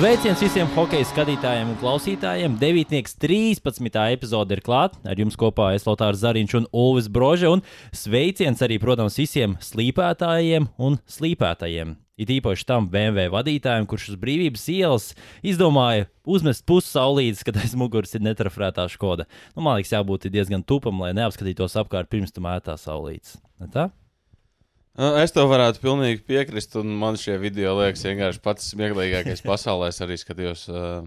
Sveiciens visiem hokeja skatītājiem un klausītājiem. 9. 13. epizode ir klāta. Ar jums kopā es Lotārs Zariņš un Ulvis Broža. Un sveiciens arī, protams, visiem slīpētājiem un slīpētājiem. It īpaši tam BMW vadītājam, kurš uz brīvības ielas izdomāja uzmest pusi saulītes, kad aiz muguras ir netrafrētā skoda. Nu, man liekas, jābūt diezgan tupam, lai neapskatītos apkārt pirms tam mētā saulītes. Ne tā? Es tev varētu pilnīgi piekrist, un man šie video liekas vienkārši pats smieklīgākais pasaulē. Es arī skatījos, uh,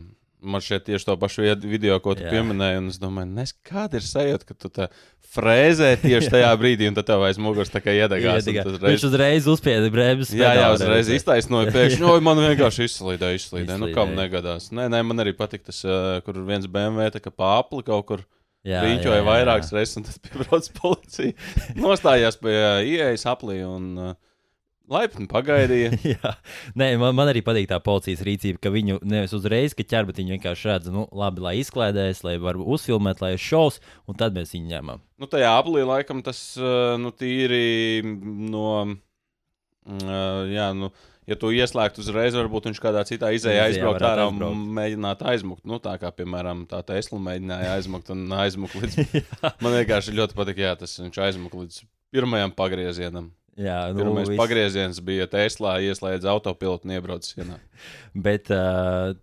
man šeit tieši to pašu video, ko tu Jā. pieminēji, un es domāju, nes, kāda ir sajūta, ka tu tā frēzē tieši tajā brīdī, un tad tev aiz muguras tā kā iedegās. Reiz... Viņš uzreiz uzspieda brēbes. Jā, jā, uzreiz iztaisnoja pēkšņi, no man vienkārši izslīdēja, izslīdēja. Nu, kam negadās? Nē, nē, man arī patīk tas, uh, kur viens BMW tā kā pāpli kaut kur. Rīķoja vairākas reizes, un tad piebrauc policija. Nostājās pie ieejas aplī un uh, laipni pagaidīja. jā, Nē, man, man arī patīk tā policijas rīcība, ka viņu nevis uzreiz ķer, bet viņi vienkārši redz, nu, labi, lai izklaidēs, lai var uzfilmēt, lai ir šovs, un tad mēs viņu ņemam. Nu, tajā aplī laikam tas, uh, nu, tīri no, uh, jā, nu ja tu ieslēgtu uzreiz, varbūt viņš kādā citā izējā aizbraukt ārā un mēģinātu aizmukt. Nu, tā kā, piemēram, tā Tesla mēģināja aizmukt un aizmukt līdz. man vienkārši ļoti patīk, jā, tas viņš aizmukt līdz pirmajam pagriezienam. Jā, nu, Pirmais viss... pagrieziens bija Tesla, ieslēdz autopilotu un iebrauc sienā. Bet uh,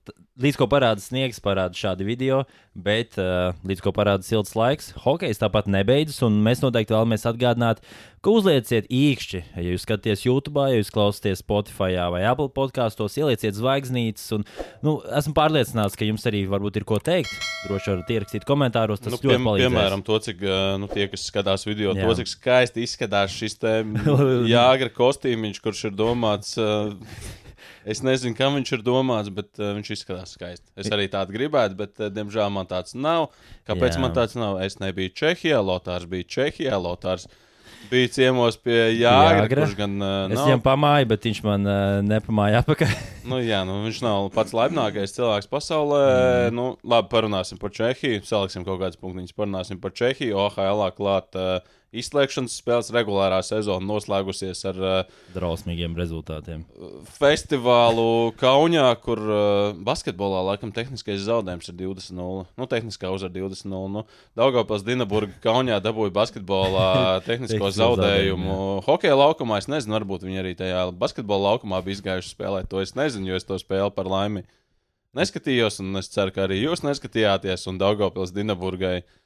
līdz ko parāda sniegs, parāda šādi video, bet uh, līdz ko parāda silts laiks, hokejs tāpat nebeidzas. Mēs noteikti vēlamies atgādināt, ka uzlieciet īkšķi, ja jūs skatāties YouTube, ja jūs klausāties Spotify vai Apple podkāstos, ielieciet zvaigznītes. Un, nu, esmu pārliecināts, ka jums arī varbūt ir ko teikt. Droši varat ierakstīt komentāros. Tas nu, ļoti palīdz. Piemēram, to, cik nu, tie, kas skatās video, Jā. to, cik skaisti izskatās šis jāgra kostīmiņš, kurš ir domāts. Uh, Es nezinu, kam viņš ir domāts, bet uh, viņš izskatās skaisti. Es arī tādu gribētu, bet, uh, diemžēl, man tāds nav. Kāpēc Jā. man tāds nav? Es nebiju Čehijā, Lotārs bija Čehijā, Lotārs bija ciemos pie Jāgra. Jāgra. Kurš gan uh, es viņam pamāju, bet viņš man uh, nepamāja apakaļ. nu, jā, nu, viņš nav pats laipnākais cilvēks pasaulē. Mm. Nu, labi, parunāsim par Čehiju. Saliksim kaut kādas punktiņas, parunāsim par Čehiju. OHL klāt. Uh, izslēgšanas spēles regulārā sezona noslēgusies ar uh, drausmīgiem rezultātiem. Festivālu Kaunijā, kur uh, basketbolā laikam tehniskais zaudējums ir 20-0. Nu, tehniskā uzvara 20-0. Nu, Daugopils Dinaburga Kaunijā dabūja basketbolā tehnisko zaudējumu. Hokeja laukumā es nezinu, varbūt viņi arī tajā basketbola laukumā bija izgājuši spēlēt. To es nezinu, jo es to spēlu par laimi neskatījos, un es ceru, ka arī jūs neskatījāties. Un Daugopils Dinaburgai uh,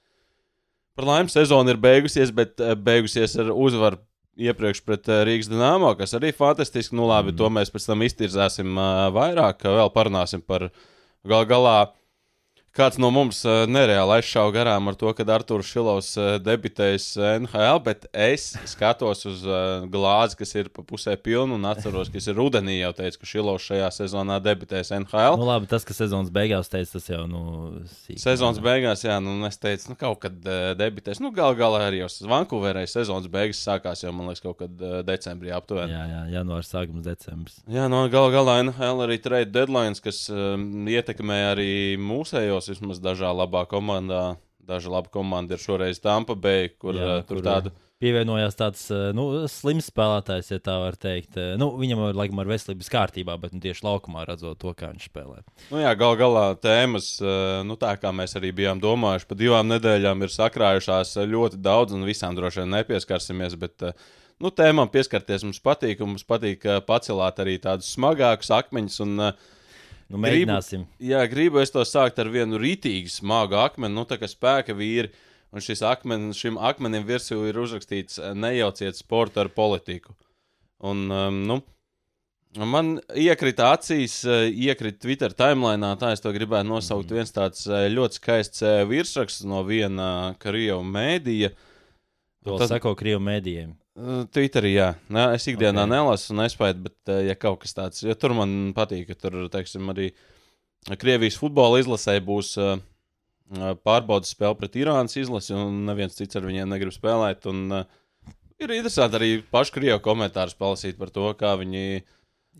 Par laimi sezona ir beigusies, bet eh, beigusies ar uzvaru iepriekš pret eh, Rīgas dīnāmo, kas arī fantastiski. Nu, labi, mm. to mēs pēc tam iztirzāsim uh, vairāk, vēl parunāsim par gal galā kāds no mums uh, nereāli aizšāva garām ar to, ka Arthurs Šilovs uh, debitēs uh, NHL, bet es skatos uz uh, glāzi, kas ir pa pusē pilna, un atceros, ka es rudenī jau teicu, ka Šilovs šajā sezonā debitēs NHL. Nu, labi, tas, ka sezonas beigās teica, tas jau, nu, sīk, sezonas jā. beigās, jā, nu, es teicu, nu, kaut kad uh, debitēs, nu, gal galā arī jau Vankūverē sezonas beigas sākās jau, man liekas, kaut kad uh, decembrī aptuveni. Jā, jā, janvārs sākums decembris. Jā, no nu, gal galā NHL arī trade deadlines, kas um, ietekmē arī mūsējos skatos vismaz dažā labā komandā. Daža laba komanda ir šoreiz Tampa Bay, kur Jā, uh, tur kur, tādu. Pievienojās tāds nu, slims spēlētājs, ja tā var teikt. Nu, viņam ir laikam ar veselības kārtībā, bet nu, tieši laukumā redzot to, kā viņš spēlē. Nu, jā, gal galā tēmas, nu, tā kā mēs arī bijām domājuši, pa divām nedēļām ir sakrājušās ļoti daudz, un visām droši vien nepieskarsimies. Bet, nu, tēmām pieskarties mums patīk, un mums patīk pacelāt arī tādus smagākus akmeņus. Un, uh, Nu, mēģināsim. Gribu, jā, gribu es to sākt ar vienu rītīgu smagu akmeni, nu tā kā spēka vīri. Un šis akmen, šim akmenim virsū ir uzrakstīts: nejauciet sportu ar politiku. Un, um, nu, Man iekrita acīs, uh, iekrita Twitter timelinā, tā es to gribētu nosaukt. Mm. Viens tāds uh, ļoti skaists virsraksts no viena Krievijas mēdīja. To tad... seko Krievijas mēdījiem. Twitterī, jā. Nē, es ikdienā okay. nelasu un nespēju, bet, ja kaut kas tāds, jo tur man patīk, ka tur, teiksim, arī Krievijas futbola izlasē būs uh, pārbaudas spēle pret Irānas izlasi, un neviens cits ar viņiem negrib spēlēt. Un, uh, ir interesanti arī pašu krievu komentārus palasīt par to, kā viņi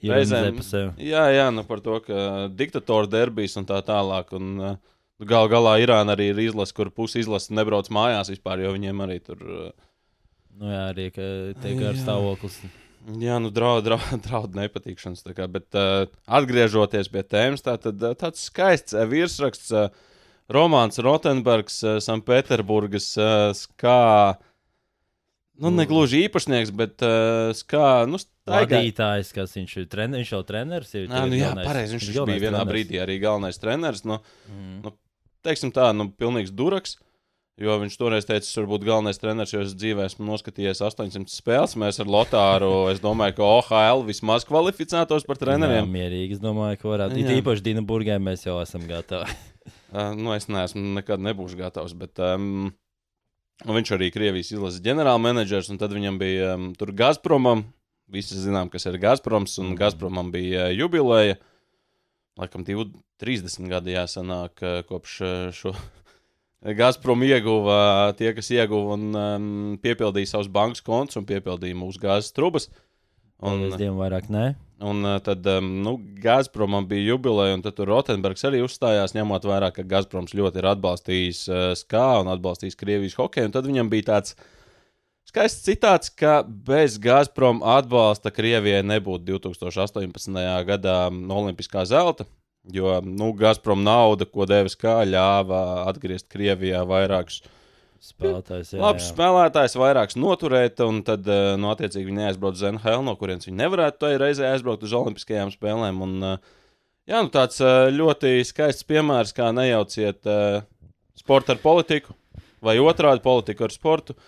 reizēm. Jā, jā, nu par to, ka diktatora derbijas un tā tālāk. Un, uh, Gal galā Irāna arī ir izlase, kur pusi izlase nebrauc mājās vispār, jo viņiem arī tur. Uh, Nu, jā, arī tā ir stāvoklis. Jā, nu, draudu draud, draud nepatīkšanas. Kā, bet, uh, atgriežoties pie tēmas, tā, tad, uh, tāds skaists uh, virsraksts, uh, Romanis Rotenbergs, uh, Sanktpēterburgas uh, skā. Nu, ne gluži īpašnieks, bet uh, kā nu, Vadītājs, kas viņš ir, trener, viņš jau treneris. Ir, Nā, nu, jā, pareizi. Viņš, viņš bija vienā brīdī arī galvenais treneris. Nu, Mm. nu, teiksim tā, nu, pilnīgs duraks. Jo viņš toreiz teica, es varu būt galvenais treneris, jo es dzīvē esmu noskatījies 800 spēles. Mēs ar Lotāru, es domāju, ka OHL vismaz kvalificētos par Jā, treneriem. mierīgi. Es domāju, ka varētu. Jā. īpaši Dina Burgai mēs jau esam gatavi. Uh, nu, es neesmu nekad nebūšu gatavs. Bet, um, viņš arī Krievijas izlases ģenerālmenedžers, un tad viņam bija um, tur Gazpromam. Visi zinām, kas ir Gazproms, un Gazpromam bija uh, jubileja. Laikam, 20, 30 gadi jāsanāk uh, kopš šo Gazprom ieguva tie, kas ieguva un um, piepildīja savus bankas kontus un piepildīja mūsu gāzes trubas. Un, Dievam vairāk nē. Un uh, tad um, nu, Gazpromam bija jubileja, un tur Rotenbergs arī uzstājās, ņemot vērā, ka Gazproms ļoti ir atbalstījis uh, SKA un atbalstījis Krievijas hokeju. Tad viņam bija tāds skaists citāts, ka bez Gazprom atbalsta Krievijai nebūtu 2018. gadā Olimpiskā zelta. Jo nu, Gazprom nauda, ko deva SKA, ļāva atgriezt Krievijā vairākus Spēlētājs. Jā, labus jā. spēlētājus, vairākus noturēt, un tad, eh, nu, attiecīgi, viņi aizbrauc uz NHL, no kurienes viņi nevarētu tajā reizē aizbraukt uz Olimpiskajām spēlēm. Un, eh, jā, nu, tāds eh, ļoti skaists piemērs, kā nejauciet sportu ar politiku, vai otrādi politiku ar sportu.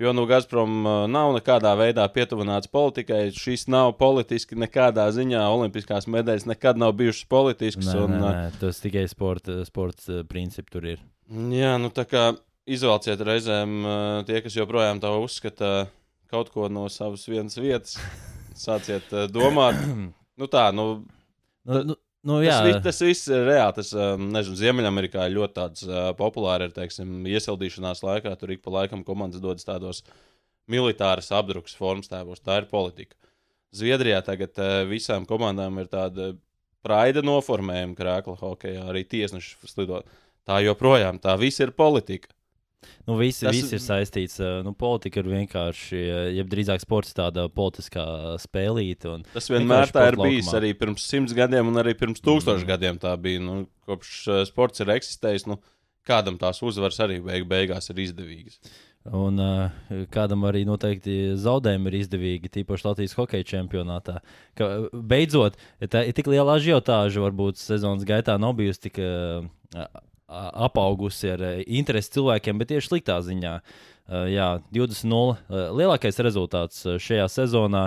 Jo nu, Gazprom nav nekādā veidā pietuvināts politikai. Šis nav politiski nekādā ziņā. Olimpiskās medaļas nekad nav bijušas politiskas. Nē, un, nē, nē, tas tikai sporta, sports eh, principi tur ir. Jā, nu tā kā izvelciet reizēm tie, kas joprojām tā uzskata kaut ko no savas vienas vietas, sāciet domāt. Nu tā, nu, Nu, nu, nu, tas, jā, viss, tas viss ir reāli. Tas, ā, nezinu, Ziemeļamerikā ir ļoti tāds ā, populārs, ir, teiksim, iesildīšanās laikā. Tur ik pa laikam komandas dodas tādos militāras apdrukas formas tēvos. Tā ir politika. Zviedrijā tagad ā, visām komandām ir tāda praida noformējuma krēkla hokeja, arī tiesneši slido. Tā joprojām, tā viss ir politika. Nu, visi, tas- visi ir saistīts. Nu, politika ir vienkārši, jeb drīzāk sports tāda politiskā spēlīte. Tas vienmēr tā ir bijis laukumā. arī pirms simts gadiem, un arī pirms tūkstošiem gadiem tā bija. Nu, kopš sports ir eksistējis, nu, kādam tās uzvaras arī beig beigās ir izdevīgas. un uh, kādam arī noteikti zaudējumi ir izdevīgi, tīpaši Latvijas hokeja čempionātā. Ka, beidzot, tā ir tik liela ažiotāža, varbūt sezonas gaitā nav bijusi tik uh, apaugusi ar uh, interesi cilvēkiem, bet tieši sliktā ziņā. Uh, jā, 20-0. Uh, lielākais rezultāts šajā sezonā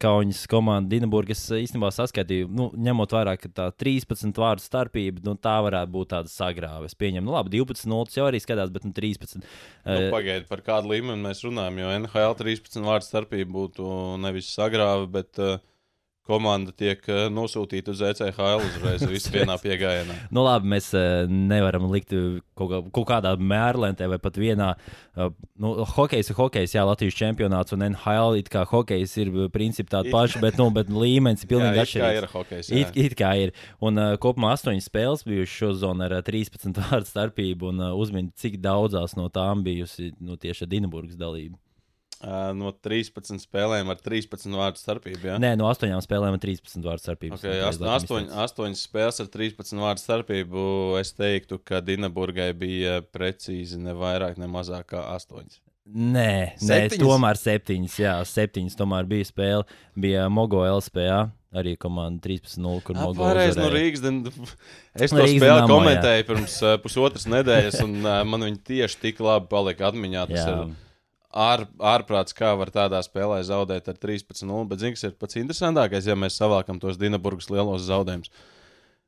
Kaunas komanda Dienburgas īstenībā saskaitīja, nu, ņemot vērā, ka tā 13 vārdu starpība, nu, tā varētu būt tāda sagrāve. Es pieņemu, nu, labi, 12-0 jau arī skatās, bet nu, 13. Nu, Pagaidiet, par kādu līmeni mēs runājam, jo NHL 13 vārdu starpība būtu nevis sagrāva, bet uh, komanda tiek uh, nosūtīta uz ECHL uzreiz, viss vienā piegājienā. Nu, labi, mēs uh, nevaram likt kaut, kā, kaut kādā mērlentē vai pat vienā. Uh, nu, hokejs ir hokejs, jā, Latvijas čempionāts un NHL. It kā hokejs ir principā tāda It- paša, bet, nu, bet līmenis ir pilnīgi Jā, it kā atšķirīgs. ir hokejs. jā. It, it kā ir. Un uh, kopumā astoņas spēles bijušas šo zonu ar uh, 13 vārdu starpību. Un uh, uzmini, cik daudzās no tām bijusi nu, tieši Dienburgas dalība. No 13 spēlēm ar 13 vārdu starpību. Ja? Nē, no astoņām spēlēm ar 13 vārdu starpību. Okay, astoņ, astoņas spēles ar 13 vārdu starpību. Es teiktu, ka Dienaburgai bija precīzi ne vairāk, ne mazāk kā 8. Nē, nē Septiņas? tomēr septiņas. Jā, septiņas tomēr bija spēle. Bija Mogo LSPA, arī komanda 13-0, kur Mogo Pareizi, no. Rīgas. Es to Rīgas spēli Dinamo, komentēju pirms uh, pusotras nedēļas, un man viņa tieši tik labi palika atmiņā. Tas Jā. ir ār, ārprāts, kā var tādā spēlē zaudēt ar 13-0. Bet, zini, kas ir pats interesantākais, ja mēs savākam tos Dienaburgas lielos zaudējumus.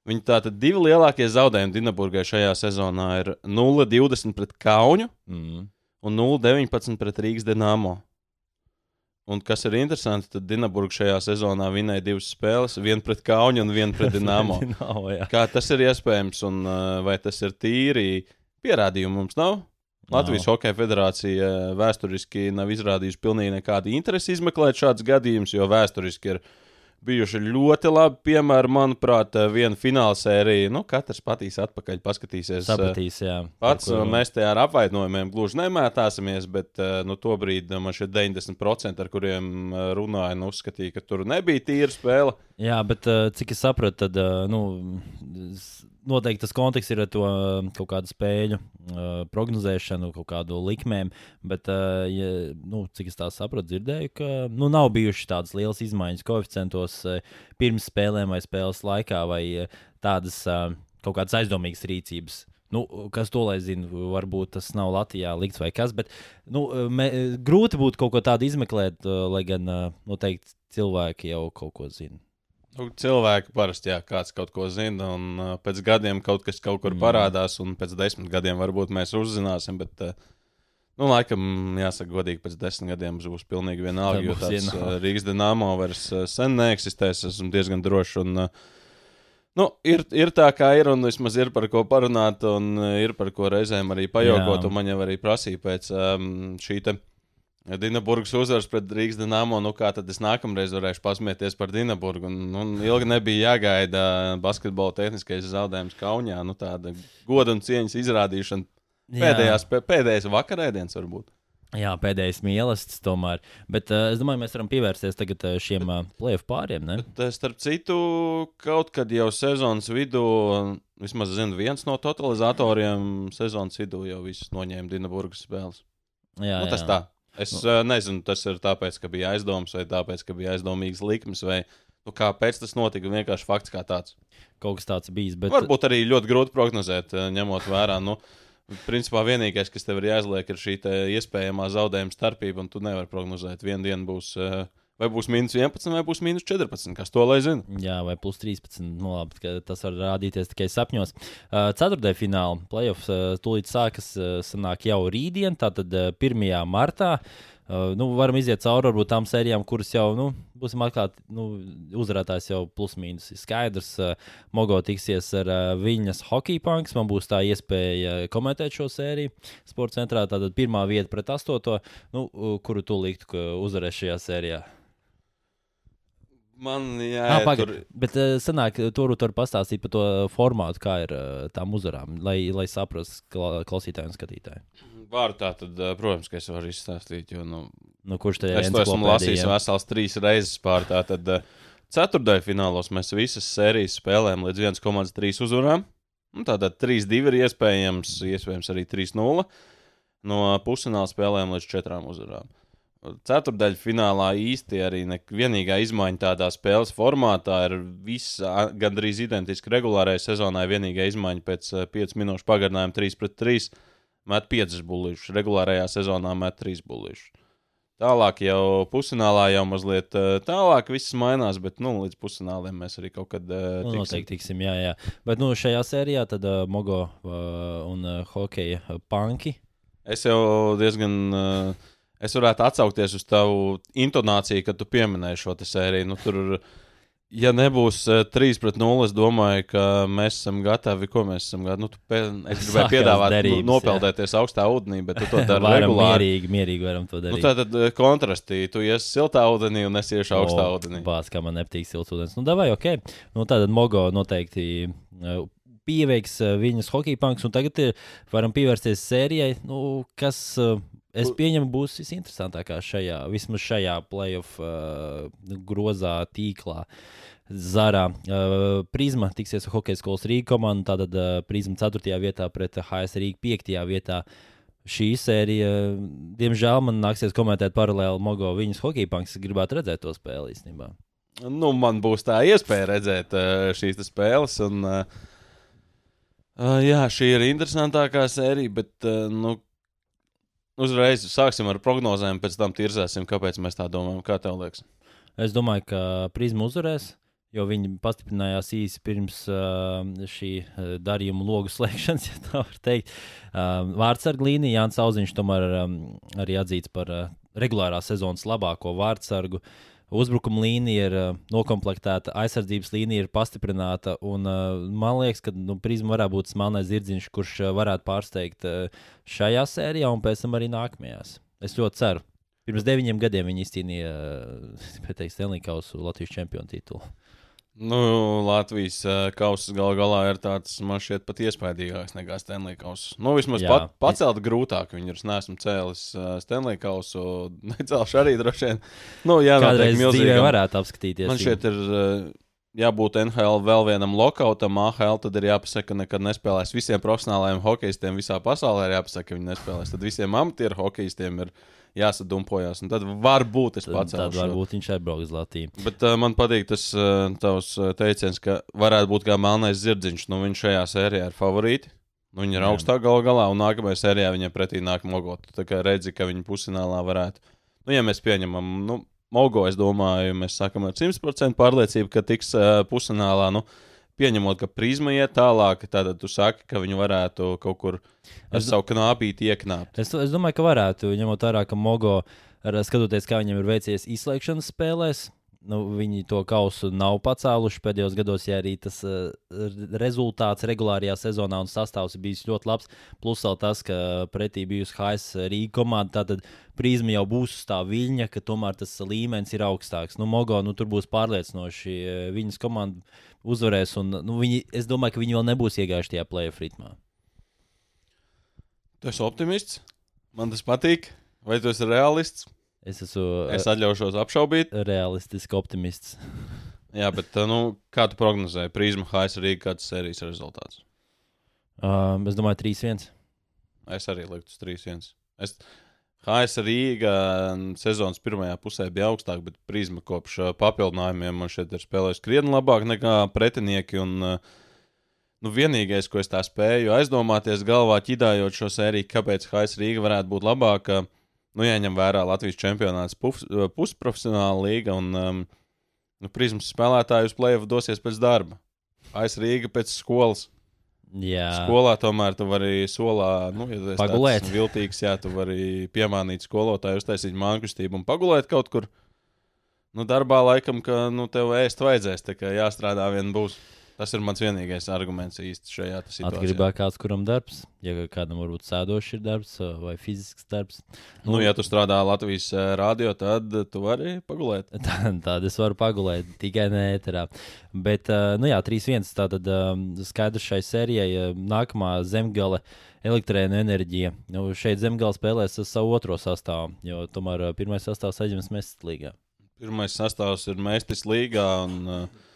Viņi tātad divi lielākie zaudējumi Dienaburgai šajā sezonā ir 0-20 pret Kaunu Mm. un 0-19 pret Rīgas Dienāmo. Un kas ir interesanti, tad Dienaburga šajā sezonā vinēja divas spēles, vienu pret Kaunu un vienu pret Dienāmo. Kā tas ir iespējams un uh, vai tas ir tīri? Pierādījumu mums nav. Latvijas Nav. Hokeja federācija uh, vēsturiski nav izrādījusi pilnīgi nekādu interesi izmeklēt šādus gadījumus, jo vēsturiski ir bijuši ļoti labi piemēri. Manuprāt, eh, viena fināla sērija, nu, katrs patīs atpakaļ, paskatīsies. eh, Sapratīs, jā. Pats ko- mēs te ar apvainojumiem gluži nemētāsimies, bet eh, nu, to brīdi man šie 90%, ar kuriem eh, runāju, nu, uzskatīja, ka tur nebija tīra spēle. Jā, bet cik es sapratu, tad nu, noteikti tas konteksts ir ar to uh, kaut kādu spēļu uh, prognozēšanu, kaut kādu likmēm. Bet, uh, ja, nu, cik es tā sapratu, dzirdēju, ka nu, nav bijušas tādas lielas izmaiņas koeficientos uh, pirms spēlēm vai spēles laikā, vai tādas kaut kādas aizdomīgas rīcības. Nu, kas to lai zina, varbūt tas nav Latvijā likts vai kas, bet nu, me, grūti būtu kaut ko tādu izmeklēt, lai gan noteikti cilvēki jau kaut ko zina. Nu, cilvēki parasti, jā, kāds kaut ko zina, un pēc gadiem kaut kas kaut kur Jā. parādās, un pēc desmit gadiem varbūt mēs uzzināsim. Bet, nu, laikam, jāsaka, godīgi, pēc desmit gadiem būs pilnīgi vienalga, jo tāds vienalga. Rīgas dīnāmo vairs sen neeksistēs. Esmu diezgan drošs. Un, nu, ir, ir tā, kā ir, un vismaz ir par ko parunāt, un ir par ko reizēm arī pajokot. Man jau arī prasīja pēc um, šī. Te, Dienaburgas uzvaras pret Rīgas dīnāmo. Nu, kā tad es nākamreiz varēšu pasmieties par Dienaburgu? Un ilgi nebija jāgaida basketbola tehniskais zaudējums Kaunijā. Nu, tāda goda un cieņas izrādīšana. Pēdējās, pē- pēdējais vakarēdienas varbūt. Jā, pēdējais mīlestības tomēr. Bet uh, es domāju, mēs varam pievērsties tagad uh, šiem uh, playoff pāriem. Ne? Bet, eh, starp citu, kaut kad jau sezonas vidū, vismaz zinu, viens no totalizatoriem sezonas vidū jau visus noņēma Dienaburgas spēles. Jā, Nu, tas jā. tā. Es uh, nezinu, tas ir tāpēc, ka bija aizdoms, vai tāpēc, ka bija aizdomīgs likmes, vai nu, kāpēc tas notika. Vienkārši fakts kā tāds. Kaut kas tāds bijis. Bet... Varbūt arī ļoti grūti prognozēt, eh, ņemot vērā. Nu, principā vienīgais, kas tev ir jāizliek, ir šī iespējamā zaudējuma starpība, un tu nevari prognozēt. Vienu dienu būs, eh, vai būs mīnus 11, vai būs mīnus 14. Kas to lai zina? Jā, vai plus 13. Nu, labi, tas var rādīties tikai sapņos. Uh, Ceturtajā finālā playoffs uh, tūlīt sākas, uh, sanāk jau rītdien, tātad uh, 1. martā. Uh, nu, varam iziet cauri varbūt tām sērijām, kuras jau, nu, būsim atklāti, nu, uzvarētājs jau plus mīnus ir skaidrs. Uh, Mogo tiksies ar uh, viņas hockey punks. Man būs tā iespēja komentēt šo sēriju sporta centrā. Tātad pirmā vieta pret astoto, nu, uh, kuru tu liktu, ka uzvarēs šajā sērijā. Man Ah, jāiet Pagaid, tur. bet uh, senāk, tur var pastāstīt par to formātu, kā ir uh, tām uzvarām, lai, lai saprastu kla klausītāju un skatītāju. Varu tā, tad, eh, protams, ka es varu izstāstīt, jo nu, Nu, kurš te es to esmu lasījis vesels trīs reizes pār tā. Tad eh, ceturtajā finālos mēs visas sērijas spēlējām līdz 1,3 uzvarām. Nu, Tātad 3-2 ir iespējams, iespējams arī 3-0. No pusfināla spēlēm līdz 4 uzvarām. Ceturdaļā finālā īsti arī ne, vienīgā izmaiņa tādā spēles formātā ir visa gandrīz identiska regulārajai sezonai. Vienīgā izmaiņa pēc 5 minūšu pagarinājuma 3 pret 3 met 5 bullīšus. Regulārajā sezonā met 3 bullīšus. Tālāk jau pusfinālā jau mazliet tālāk viss mainās, bet nu, līdz pusfināliem mēs arī kaut kad uh, Nu, noteikti tiksim, jā, jā. Bet nu, šajā sērijā tad uh, Mogo uh, un uh, hokeja uh, panki. Es jau diezgan. Uh, es varētu atsaukties uz tavu intonāciju, kad tu pieminēji šo sēriju. Nu, tur, ja nebūs uh, 3 pret 0, es domāju, ka mēs esam gatavi. Ko mēs esam gatavi? Nu, tu pie, es gribēju piedāvāt, derības, nu, nopeldēties augstā ūdenī, bet tu to dari regulāri. mierīgi, mierīgi varam to Nu, darīt. tā tad eh, kontrastī. Tu iesi siltā ūdenī un es iešu augstā O, ūdenī. Bāc, kā man nepatīk silts ūdens. Nu, davai, ok. Nu, tātad Mogo noteikti uh, pieveiks viņas hockey punks, un tagad ir, varam pievērsties sērijai, nu, kas, uh, es pieņemu, būs visinteresantākā šajā, vismaz šajā playoff uh, grozā tīklā. Zarā uh, Prisma tiksies ar Hokejas skolas Rīgas komandu, tātad uh, Prisma 4. vietā pret HS Rīgas 5. vietā. Šī sērija, diemžēl, man nāksies komentēt paralēli Mogo viņas hockey punks. Es gribētu redzēt to spēli īstenībā. Nu, man būs tā iespēja redzēt uh, šīs spēles. Un, uh, uh, jā, šī ir interesantākā sērija, bet uh, nu, uzreiz sāksim ar prognozēm, pēc tam tirzēsim, kāpēc mēs tā domājam. Kā tev liekas? Es domāju, ka Prisma uzvarēs, jo viņi pastiprinājās īsi pirms uh, šī uh, darījuma logu slēgšanas, ja tā var teikt. Uh, Vārtsargu līnija Jānis Auziņš tomēr um, arī atzīts par uh, regulārā sezonas labāko vārtsargu. Uzbrukuma līnija ir uh, noklāpta, aizsardzības līnija ir pastiprināta. Un, uh, man liekas, ka nu, Prisma varētu būt smalkais zirdziņš, kurš uh, varētu pārsteigt uh, šajā sērijā un pēc tam arī nākamajās. Es ļoti ceru. Pirms deviņiem gadiem viņi izcīnīja uh, Stanley Kausu Latvijas čempionu titulu. Nu, Latvijas uh, kausa gal galā ir tāds, man šķiet, pat iespaidīgāks nekā Stanley kausa. Nu, vismaz Jā. pat, pacelt grūtāk viņu. Es neesmu cēlis uh, Stanley kausu, necelšu arī droši vien. Nu, jā, Kādreiz milzīgam. varētu apskatīties. Man šķiet, ir uh, jābūt NHL vēl vienam lokautam. AHL tad ir jāpasaka, ka nekad nespēlēs visiem profesionālajiem hokeistiem visā pasaulē. Ir jāpasaka, ka viņi nespēlēs. Tad visiem amatieru hokeistiem ir jāsadumpojas. Tad varbūt es pats tad varbūt viņš aizbrauks uz Latviju. Bet uh, man patīk tas uh, tavs uh, teiciens, ka varētu būt kā melnais zirdziņš. Nu, viņš šajā sērijā ir favorīti. Nu, viņi ir Jā. augstāk galu galā, un nākamajā sērijā viņiem pretī nāk Mogot. Tā kā redzi, ka viņi pusfinālā varētu. Nu, ja mēs pieņemam, nu, Mogo, es domāju, mēs sakam ar 100% pārliecību, ka tiks uh, pusfinālā. Nu, Pieņemot, ka prizma iet tālāk, tad tu saki, ka viņi varētu kaut kur ar Es- savu knāpīti ieknāpt. Es, es domāju, ka varētu, ņemot vērā, ka Mogo, ar, skatoties, kā viņam ir veicies izslēgšanas spēlēs, nu, viņi to kausu nav pacēluši pēdējos gados, ja arī tas uh, rezultāts regulārajā sezonā un sastāvs ir bijis ļoti labs. Plus vēl tas, ka pretī bijusi HS Rīga komanda, tātad prizma jau būs uz tā viļņa, ka tomēr tas līmenis ir augstāks. Nu, Mogo, nu, tur būs pārliecinoši, eh, viņas komanda uzvarēs, un nu, viņi, es domāju, ka viņi vēl nebūs iegājuši tajā playoff ritmā. Tu esi optimists, man tas patīk. Vai tu esi realists? Es esmu Es atļaušos apšaubīt. realistisks optimists. Jā, bet nu, kā tu prognozēji? Prizma HS Rīga, kāds sērijas rezultāts? Um, es domāju, 3-1. Es arī liktu uz 3-1. Es... HS Rīga sezonas pirmajā pusē bija augstāk, bet Prizma kopš papildinājumiem man šeit ir spēlējis krietni labāk nekā pretinieki. Un, nu, vienīgais, ko es tā spēju aizdomāties galvā, ķidājot šo sēriju, kāpēc HS Rīga varētu būt labāka, nu, jāņem vērā Latvijas čempionāts puf- pusprofesionāla līga un um, nu, Prizmas spēlētāji uz plēvu dosies pēc darba. HS Rīga pēc skolas. Jā, Skolā tomēr tu vari solā, nu, ja Pagulēt. tāds Viltīgs, jā, tu vari piemānīt skolotāju, uztaisīt mākslinieku un pagulēt kaut kur. Nu, darbā laikam, ka nu, tev ēst vajadzēs, tā kā jāstrādā vien būs. Tas ir mans vienīgais arguments īsti šajā situācijā. atkarībā no kāds kuram darbs. Ja kādam varbūt sēdošs ir darbs uh, vai fizisks darbs. Nu, ja tu strādā Latvijas eh, rādio, tad tu vari pagulēt. Tā, tāda es varu pagulēt, tikai ne ēterā. Bet, uh, nu jā, 3-1. Tātad um, skaidrs šai sērijai nākamā zemgale elektroenerģija. Nu, šeit zemgale spēlēs ar savu otro sastāvu, jo tomēr pirmais sastāvs aizņems Mēstas līgā. Pirmais sastāvs ir Mēstis līgā. Un, uh,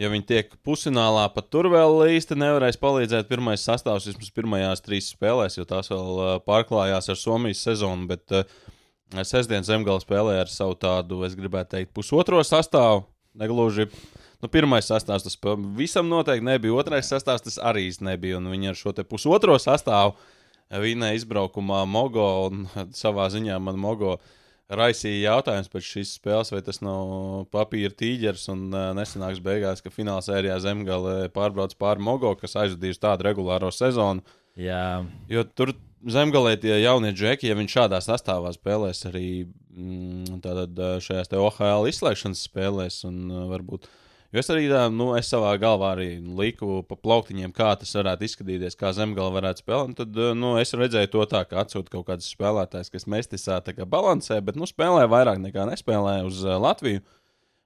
ja viņi tiek pusfinālā, pat tur vēl īsti nevarēs palīdzēt. Pirmais sastāvs vismaz pirmajās trīs spēlēs, jo tās vēl uh, pārklājās ar Somijas sezonu. Bet uh, sestdienas zemgala spēlē ar savu tādu, es gribētu teikt, pusotro sastāvu. Negluži. Nu, pirmais sastāvs tas visam noteikti nebija. Otrais sastāvs tas arī nebija. Viņi ar šo pusotro sastāvu vinēja izbraukumā Mogo un savā ziņā man Mogo raisīja jautājums pēc šīs spēles, vai tas nav papīra tīģeris un uh, nesenāks beigās, ka fināla sērijā Zemgale pārbrauc pāri Mogo, kas aizvadījusi tādu regulāro sezonu. Jā, Jo tur zemgālē tie jaunie džeki, ja viņi šādā sastāvā spēlēs arī mm, šajās OHL izslēgšanas spēlēs, un ā, varbūt. Jo es arī tā, nu, es savā galvā arī liku pa plauktiņiem, kā tas varētu izskatīties, kā zemgāla varētu spēlēt. Tad nu, es redzēju to tā, ka atsūta kaut kāds spēlētājs, kas mestisā balansē, bet nu, spēlē vairāk nekā nespēlē uz Latviju.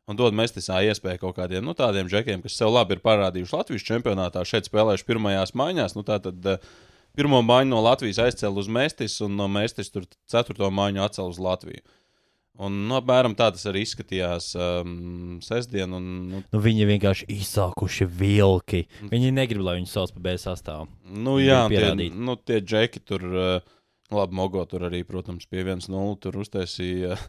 Un dod mestisā iespēju kaut kādiem nu, tādiem džekiem, kas sev labi ir parādījuši Latvijas čempionātā, šeit spēlējuši pirmajās maiņās. Nu, tā tad, uh, pirmo maiņu no Latvijas aizcēla uz Mēstis, un no Mēstis tur ceturto maiņu atcēla uz Latviju. Un, nu, apmēram tā tas arī izskatījās um, sestdien. Un, nu, nu, viņi vienkārši izsākuši vilki. Viņi negrib, lai viņi sauc par B sastāvu. nu, jā, tie, nu, tie džeki tur, uh, labi, Mogo tur arī, protams, pie 1-0 tur uztaisīja.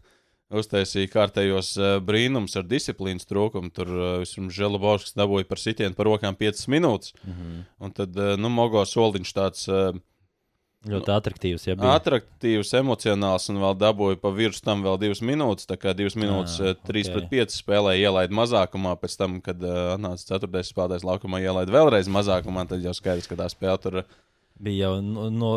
Uztaisīja kārtējos uh, brīnums ar disciplīnas trūkumu. Tur uh, vispirms Želabovskis dabūja par sitienu par rokām 5 minūtes. Mm -hmm. Un tad, nu, Mogo soliņš tāds uh, Ļoti attraktīvs. Ja, bija. Attraktīvs, emocionāls un vēl dabūja pa virsmu tam vēl divas minūtes. Tā kā divas minūtes, Ah, trīs ok. okay. pret pieci spēlēja, ielaida mazākumā. Pēc tam, kad uh, atnāca ceturtais spēlētājs laukumā, ielaida vēlreiz mazākumā. Tad jau skaidrs, ka tā spēle tur bija jau no, no,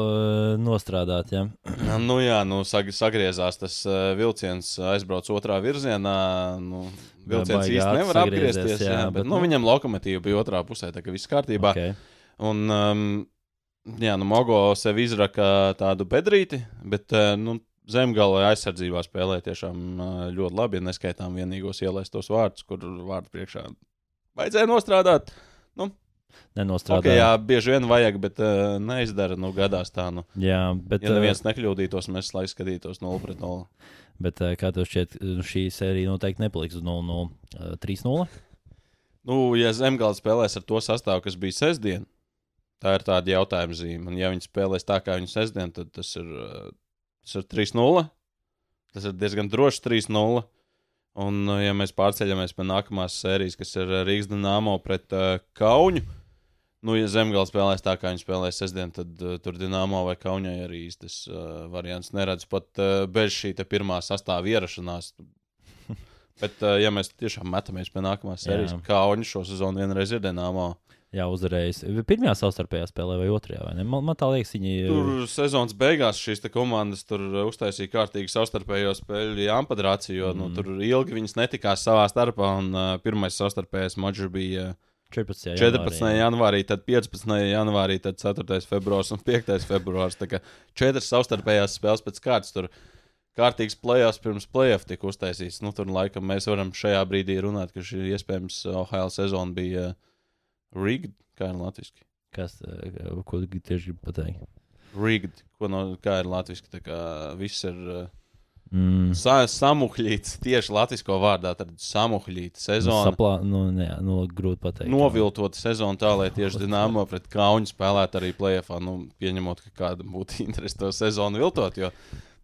nostrādāta. Ja. nu, jā, nu, sag sagriezās. Tas vilciens aizbrauc otrā virzienā. Nu, vilciens ātri nevar apgriezties. Jā, jā, bet, bet, nu, nu- viņam lokomotīva bija otrā pusē, tā kā viss kārtībā. Okay. Un, um, jā, nu, Mogo sev izraka tādu bedrīti, bet uh, nu, zemgala aizsardzībā spēlē tiešām uh, ļoti labi, ja neskaitām vienīgos ielaistos vārdus, kur vārdu priekšā vajadzēja nostrādāt. Nu, Nenostrādāja. okay, jā, bieži vien vajag, bet uh, neizdara. Nu, gadās tā. Nu. jā, bet, Ja neviens nekļūdītos, mēs lai skatītos 0 pret 0. bet uh, kā tev šķiet, šī sērija noteikti nepaliks uz 0-0, uh, 3-0. Nu, ja Zemgala spēlēs ar to sastāvu, kas bija sestdien, tā ir tāda jautājuma zīme. Un, ja viņi spēlēs tā, kā viņi sestdien, tad tas ir, uh, tas ir 3-0. Tas ir diezgan drošs 3-0. Un, uh, ja mēs pārceļamies pie nākamās sērijas, kas ir uh, Rīgas Dienāmo pret uh, Kaunu, nu, ja Zemgala spēlēs tā, kā viņi spēlēs sestdien, tad uh, tur Dienāmo vai Kaunijai arī īstas uh, variants neredz pat uh, bez šī pirmā sastāvā ierašanās. Bet, uh, ja mēs tiešām metamies pie nākamās sērijas, Jā. Kauni šo sezonu vienreiz ir Dienāmo. Jā, uzvarējis. Pirmajā savstarpējā spēlē vai otrajā? Vai ne? man, man tā liekas, viņi ir. Tur sezonas beigās šīs komandas tur uh, uztaisīja kārtīgi savstarpējo spēļu jāmpadraciju, jo mm. nu, tur ilgi viņas netikās savā starpā. Un, uh, pirmais savstarpējais mačs bija uh, 14. 14. janvārī, tad 15. janvārī, tad 4. februāris un 5. februāris. Tā kā četras savstarpējās spēles pēc kārtas. Tur kārtīgs playoffs pirms playoff tika uztaisīts. Nu, tur laikam mēs varam šajā brīdī runāt, ka šī iespējams OHL sezona bija uh, rigged, kā ir latviski. Kas, uh, ko tieši gribi pateikt? Rigged, ko no, kā ir latviski. Tā kā viss ir. Uh, Mm. Sa samuhļīts tieši latviešu vārdā, tad samuhļīta sezona. Saplā, nu, ne, nu, grūti pateikt. Noviltot sezonu tā, lai tieši Dienāmo pret Kaunu spēlētu arī plēsoņā. Nu, pieņemot, ka kādam būtu interesi to sezonu viltot, jo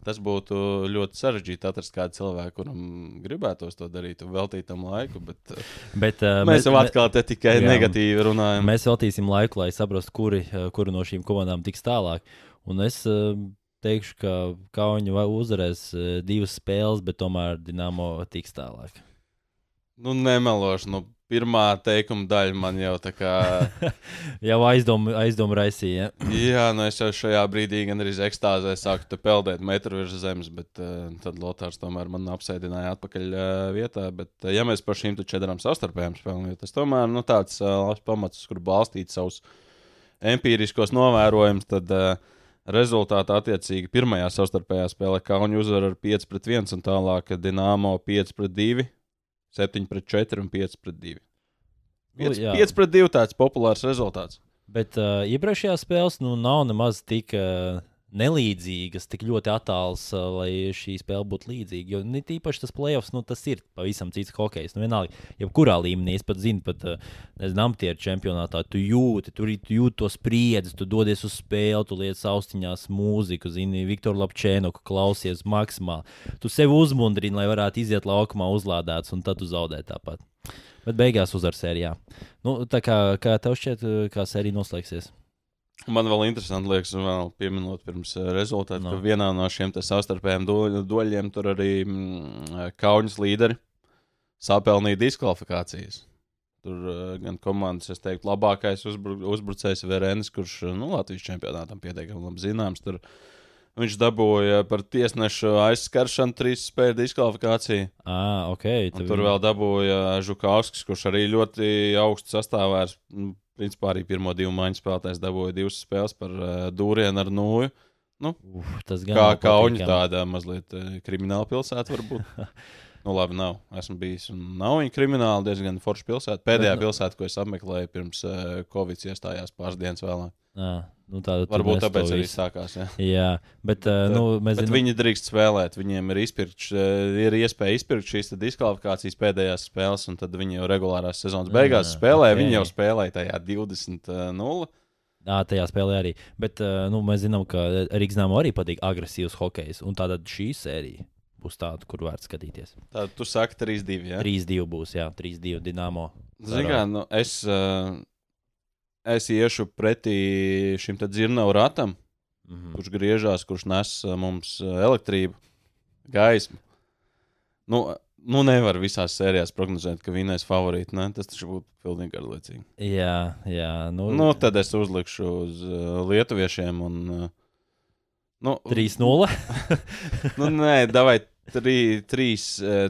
tas būtu ļoti sarežģīti atrast kādu cilvēku, kuram gribētos to darīt un veltīt tam laiku. Bet, uh, Bet, uh, mēs jau atkal te tikai jā. negatīvi runājam. Mēs veltīsim laiku, lai saprastu, kuri, uh, kuri no šīm komandām tiks tālāk. Un es uh, teikšu, ka Kauni vai uzvarēs uh, divas spēles, bet tomēr Dienāmo tiks tālāk. Nu, nemelošu. Nu, pirmā teikuma daļa man jau tā kā. Jau aizdomu, aizdomu raisīja. Jā, nu es jau šajā brīdī gan arī ekstāzē sāku te peldēt metru virs zemes, bet uh, tad Lotārs tomēr man apsēdināja atpakaļ uh, vietā. Bet, uh, ja mēs par šīm četrām savstarpējām spēlēm, jo tas tomēr nu, tāds uh, labs pamats, kur balstīt savus empiriskos novērojumus, tad uh, rezultātā attiecīgi pirmajā savstarpējā spēlē Kauni uzvar ar 5 pret 1 un tālāk Dinamo 5 pret 2, 7 pret 4 un 5 pret 2. Nu, 5, jā. 5 pret 2 tāds populārs rezultāts. Bet uh, iepriekšējās spēles nu, nav nemaz tik uh, nelīdzīgas, tik ļoti attāls, lai šī spēle būtu līdzīga. Jo ne tīpaši tas playoffs, nu, tas ir pavisam cits hokejs. Nu, vienalga, jebkurā līmenī, es pat zinu, pat Namtieru čempionātā, tu jūti, tur tu jūti to spriedzi, tu dodies uz spēli, tu liec austiņās mūziku, zini, Viktoru Lapčēnoku klausies maksimāli. Tu sevi uzmundrini, lai varētu iziet laukumā uzlādēts, un tad tu zaudē tāpat. Bet beigās uzvar sērijā. Nu, tā kā, kā tev šķiet, kā sērija noslēgsies? Man vēl interesanti liekas, un vēl pieminot pirms eh, rezultātu, No. ka vienā no šiem savstarpējiem doļiem tur arī mm, kaujas līderi sapelnīja diskvalifikācijas. Tur uh, gan komandas, es teiktu, labākais uzbru, uzbrucējs Verenis, kurš nu, Latvijas čempionātam pietiekami labi zināms. Tur viņš dabūja par tiesnešu aizskaršanu trīs spēļu diskvalifikāciju. Ah, ok. Un tur vēl dabūja Žukovskis, kurš arī ļoti augstu sastāvā ir. nu, Principā arī pirmo divu maiņu spēlētājs dabūja divas spēles par uh, dūrienu ar nūju. Uf, tas gan Kā, patīkami. tāda mazliet uh, krimināla pilsēta varbūt. nu, labi, nav. Esmu bijis. un Nav viņa krimināla, diezgan forša pilsēta. Pēdējā nu- pilsēta, ko es apmeklēju pirms uh, Covid iestājās pāris dienas vēlāk. Ah, nu tā, Varbūt tāpēc arī sākās. Jā. Jā, bet, uh, nu, mēs Bet zinām, viņi drīkst spēlēt. Viņiem ir, izpirkt, uh, ir iespēja izpirkt šīs diskvalifikācijas pēdējās spēles, un tad viņi jau regulārās sezonas beigās Ah, spēlē. ok. Viņi jau spēlēja tajā 20-0. Jā, tajā spēlē arī. Bet uh, nu, mēs zinām, ka Rīgas arī patīk agresīvs hokejs. Un tātad šī sērija būs tāda, kur vērts skatīties. Tad tu saki 3-2. Ja? 3-2 būs, jā, 3-2 Dienāmo. Zini, kā, nu, es, uh, es iešu pretī šim dzirnavu ratam, Mhm. kurš griežās, kurš nes uh, mums uh, elektrību, gaismu. Nu, nu nevar visās sērijās prognozēt, ka vienais favorīts. Tas taču būtu pilnīgi garlaicīgi. Jā, jā. Nu, Nu, tad es uzlikšu uz uh, lietuviešiem. Un, uh, nu, 3-0. nu, nē, davai 3, 3,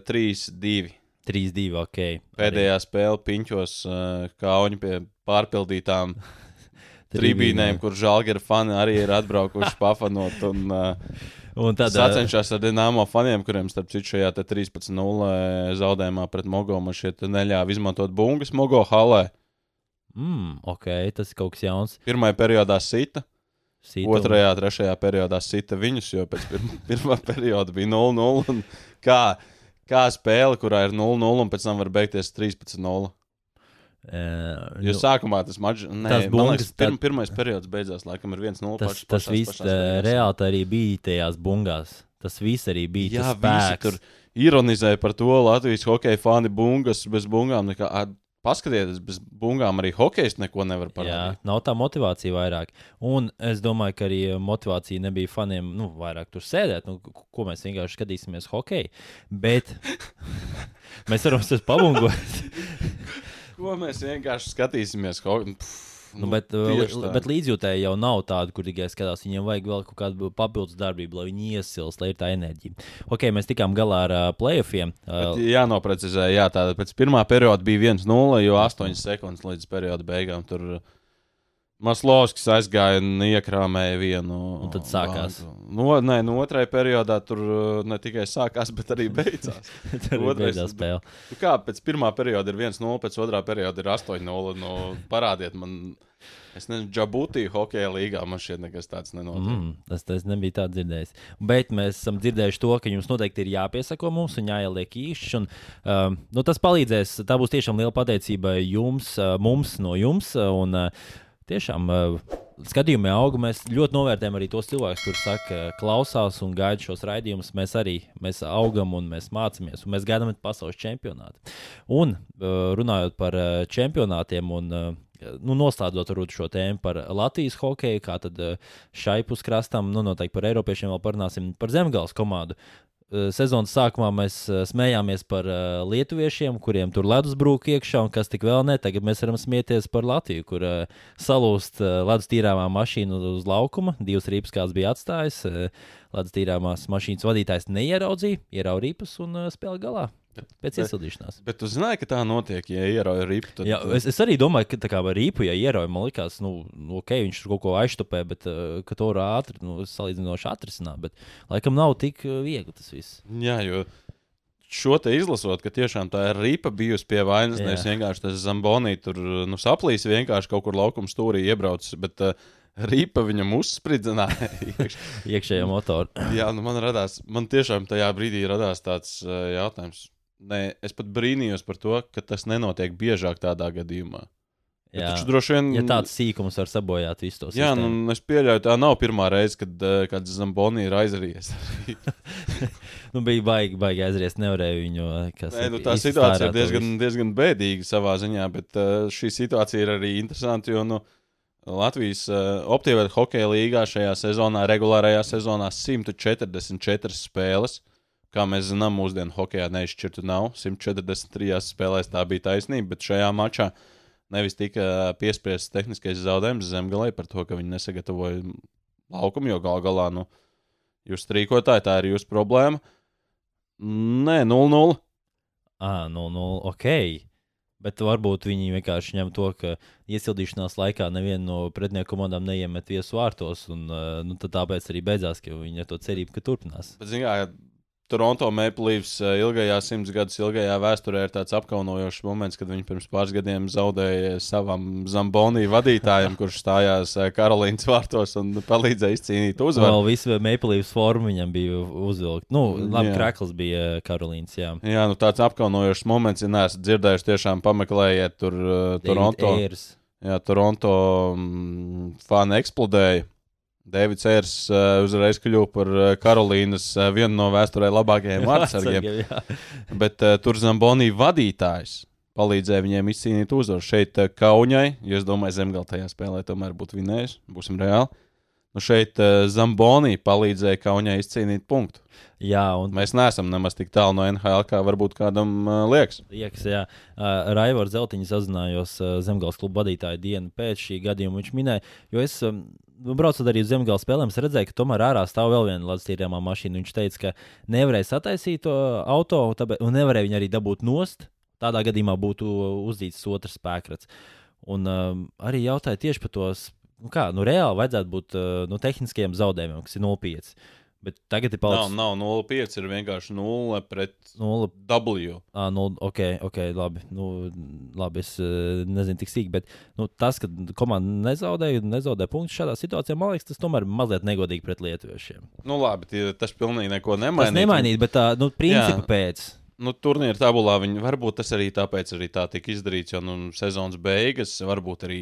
3 2. 3-2, ok. Pēdējā spēle piņķos uh, kauņi pie pārpildītām tribīnēm, kur žēlgara fani arī ir atbraukuši pafanot. Un, uh, Un tad, Sacenšās ar Dienāmo faniem, kuriem starp citu šajā te 13-0 zaudējumā pret Mogo man šeit neļāva izmantot bungas Mogo halē. mm, ok, tas ir kaut kas jauns. Pirmajā periodā sita, Sītu. otrajā, trešajā periodā sita viņus, jo pēc pirma, pirmā perioda bija 0-0. un Kā, kā spēle, kurā ir 0-0 un pēc tam var beigties 13-0. Uh, Jo sākumā tas mačs, liekas, pirm, pirmais periods beidzās, laikam, ir 1-0. tas, paš- tas pašās- viss pašās reāli arī bija tajās bungās. Tas viss arī bija. Jā, tas visi tur ironizēja par to Latvijas hokeja fani bungas bez bungām. Nekā, paskatieties, bez bungām arī hokejs neko nevar Jā, parādīt. nav tā motivācija vairāk. Un es domāju, ka arī motivācija nebija faniem nu, vairāk tur sēdēt. Nu, ko- mēs vienkārši skatīsimies hokeju. Bet mēs varam uz pabungot. Ko mēs vienkārši skatīsimies? Ho... Pff, Nu, bet, tieši tā. bet līdzjūtēji jau nav tāda, kur tikai skatās. Viņiem vajag vēl kaut kādu papildus darbību, lai viņi iesilst, lai ir tā enerģija. Ok, mēs tikām galā ar uh, playoffiem. Uh, Bet jānoprecizē, jā, tātad pēc pirmā perioda bija 1-0, jo 8 sekundes līdz perioda beigām tur Maslovskis aizgāja un iekrāmēja vienu. Un tad sākās. banku. No, nē, no otrajā periodā tur uh, ne tikai sākās, bet arī beidzās. Tur beidzās spēle. Nu kā pēc pirmā perioda ir 1-0, pēc otrā perioda ir 8-0. Nu, parādiet man, es nezinu, Džabūtī hokeja līgā man šķiet nekas tāds nenotiek. Mm, tas, tas nebija tāds dzirdējis. Bet mēs esam dzirdējuši to, ka jums noteikti ir jāpiesako mums un jāieliek īšķis. Un, um, nu, tas palīdzēs. Tā būs tiešām liela pateicība jums, uh, mums no jums. uh, Un, uh, tiešām uh, skatījumā auga. Mēs ļoti novērtējam arī tos cilvēkus, kuriem saka, klausās un gaida šos raidījumus. Mēs arī mēs augam un mēs mācāmies, un mēs gaidām pasaules čempionātu. Un uh, runājot par čempionātiem un nu, noslēdzot šo tēmu par Latvijas hokeju, kā tad šai puskrastam, nu, noteikti par Eiropiešiem vēl parunāsim par Zemgāles komandu. Uh, Sezonas sākumā mēs uh, smējāmies par uh, lietuviešiem, kuriem tur ledus brūk iekšā, un kas tik vēl ne. Tagad mēs varam smieties par Latviju, kur salūst ledus tīrāmā mašīna uz laukuma. Divas rīpas kāds bija atstājis. Ledus tīrāmās mašīnas vadītājs neieraudzīja, ierauga rīpas un uh, spēlē galā pēc bet- iesildīšanās. Bet tu zināji, ka tā notiek, ja ierauj ripu. Tad, Jā, es, es arī domāju, ka tā kā ar rīpu, ja ierauj, man liekas, nu, nu, ok, viņš tur kaut ko aiztupē, bet uh, ka to var ātri, nu, salīdzinoši atrisināt. Bet laikam nav tik uh, viegli tas viss. Jā, jo šo te izlasot, ka tiešām tā ir ripa bijusi pie vainas. Jā. Nevis vienkārši tas zambonī tur nu, saplīs, vienkārši kaut kur laukuma stūrī iebraucis. Bet uh, ripa viņam uzspridzināja. iekšā. Iekšējā motorā. Jā, nu man radās, man tiešām tajā brīdī radās tāds uh, jautājums. Nē, es pat brīnījos par to, ka tas nenotiek biežāk tādā gadījumā. Jā, Taču droši vien. ja tāds sīkums var sabojāt visu to Jā, sistēmu. nu, es pieļauju, tā nav pirmā reize, kad uh, kāds Zamboni ir aizrāvies. nu, bija baigi, baigi aizriest, nevarēju viņu. kas Nē, nu, tā situācija ir diezgan, visu. diezgan bēdīga savā ziņā, bet uh, šī situācija ir arī interesanta. Jo nu, Latvijas Optīvā hokeja līgā šajā sezonā, regulārajā sezonā, 144 spēles. Kā mēs zinām, mūsdienu hokeja neizšķirtu nav. 143 spēlēs tā bija taisnība, bet šajā mačā nevis tika piespriests tehniskais zaudējums zemgalē par to, ka viņi nesagatavoja laukumu, jo gal galā nu, jūs rīkotāji, tā ir jūsu problēma. Nē, 0-0. Ah, nu, nu, ok. Bet varbūt viņi vienkārši ņem to, ka iesildīšanās laikā neviena no pretinieku komandām neiemet viesu vārtos. Un, nu, tāpēc arī beidzās, ka viņi ar to cerību, ka turpinās. Bet, zin, kā, Toronto Maple Leafs eh, ilgajā simts gadus ilgajā vēsturē ir tāds apkaunojošs moments, kad viņi pirms pāris gadiem zaudēja savam Zambonī vadītājam, kurš stājās eh, Karolīnas vārtos un palīdzēja izcīnīt uzvaru. Vēl viss Maple Leafs forma viņam bija uzvilkta. Nu, labi, Jā. krāklis bija uh, Karolīns. Jā, Jā, nu tāds apkaunojošs moments, ja neesat dzirdējuši, tiešām pameklējiet tur uh, Toronto. Jā, Toronto mm, fani eksplodēja. Deivids Ērs uh, uzreiz kļuva par uh, Karolīnas uh, vienu no vēsturē labākajiem vārdsargiem. Bet uh, tur Zambonī vadītājs palīdzēja viņiem izcīnīt uzvaru. Šeit uh, Kaunijai, jo es domāju, Zemgale tajā spēlē tomēr būtu vinējis. Būsim reāli. Nu šeit uh, Zambonī palīdzēja Kaunijai izcīnīt punktu. jā, un Mēs neesam nemaz tik tālu no NHL, kā varbūt kādam uh, liekas. Liekas, jā, uh, Raivars Zeltiņš sazinājos uh, Zemgājas kluba vadītāja dienu pēc šī gadījuma. Viņš minēja, jo es um, braucot arī uz Zemgājas spēlēm, redzēju, ka tomēr ārā stāv vēl viena Latvijas mašīna. Viņš teica, ka nevarēja sataisīt to auto, tāpēc, un nevarēja viņu arī dabūt nost. Tādā gadījumā būtu uzdīts otrs spēkrats. Un um, arī jautāja tieši par tos, nu kā, nu reāli vajadzētu būt uh, nu, tehniskiem zaudējumiem, kas ir nopietni. Bet tagad ir Nav, palicis nav 0,5, ir vienkārši 0 pret 0. W. Ah, nu, ok, ok, labi. Nu, labi es uh, nezinu tik sīk, bet nu, tas, ka komanda nezaudēja, nezaudēja punktus šādā situācijā, man liekas, tas tomēr mazliet negodīgi pret lietuviešiem. Nu, labi, tie, tas pilnīgi neko Tas nemainīja. bet tā, nu, principa Jā. pēc. Nu, turnīra tabulā viņi varbūt tas arī tāpēc arī tā tika izdarīts, jo nu, sezonas beigas varbūt arī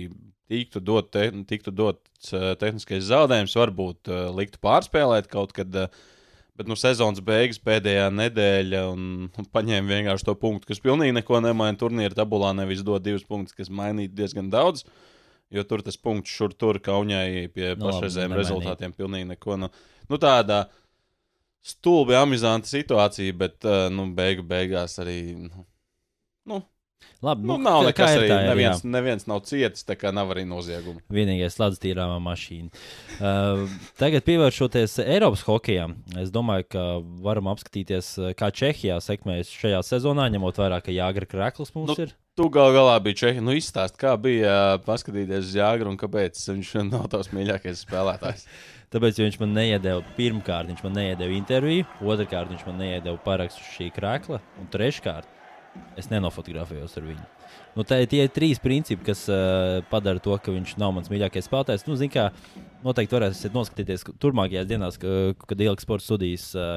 tiktu dot, te, tiktu dot uh, tehniskais zaudējums, varbūt uh, liktu pārspēlēt kaut kad. Uh, Bet nu, sezonas beigas pēdējā nedēļa un, paņēma vienkārši to punktu, kas pilnīgi neko nemaina. Turnīra tabulā nevis dod divus punktus, kas mainītu diezgan daudz. Jo tur tas punkts šur tur kaunijai pie Nu, pašreizējiem rezultātiem pilnīgi neko. Nu, nu tāda stulbi amizanta situācija, bet nu, beigu beigās arī. Nu, nu, Labi, nu, nav kā- nekas arī. tā ir, jā. Neviens, neviens nav cietis, tā kā nav arī nozieguma. Vienīgais slēdz tīrāmā mašīna. Uh, tagad pievēršoties Eiropas hokejam, es domāju, ka varam apskatīties, uh, kā Čehijā sekmējas šajā sezonā, ņemot vērā, ka Jāgra Krakls mums Nu, ir. Tu gal galā biji Čehija. Nu, izstāst, kā bija uh, paskatīties uz Jāgru un kāpēc viņš nav tavs mīļākais spēlētājs. Tāpēc viņš man neiedeva, pirmkārt, viņš man neiedeva interviju, otrkārt, viņš man neiedeva parakstu šī krākla, un treškārt, es nenofotografējos ar viņu. Nu, tā ir tie trīs principi, kas uh, padara to, ka viņš nav mans mīļākais spēlētājs. Nu, kā, noteikti varēsiet noskatīties ka turpmākajās dienās, ka, kad Ilga Sports studijas uh,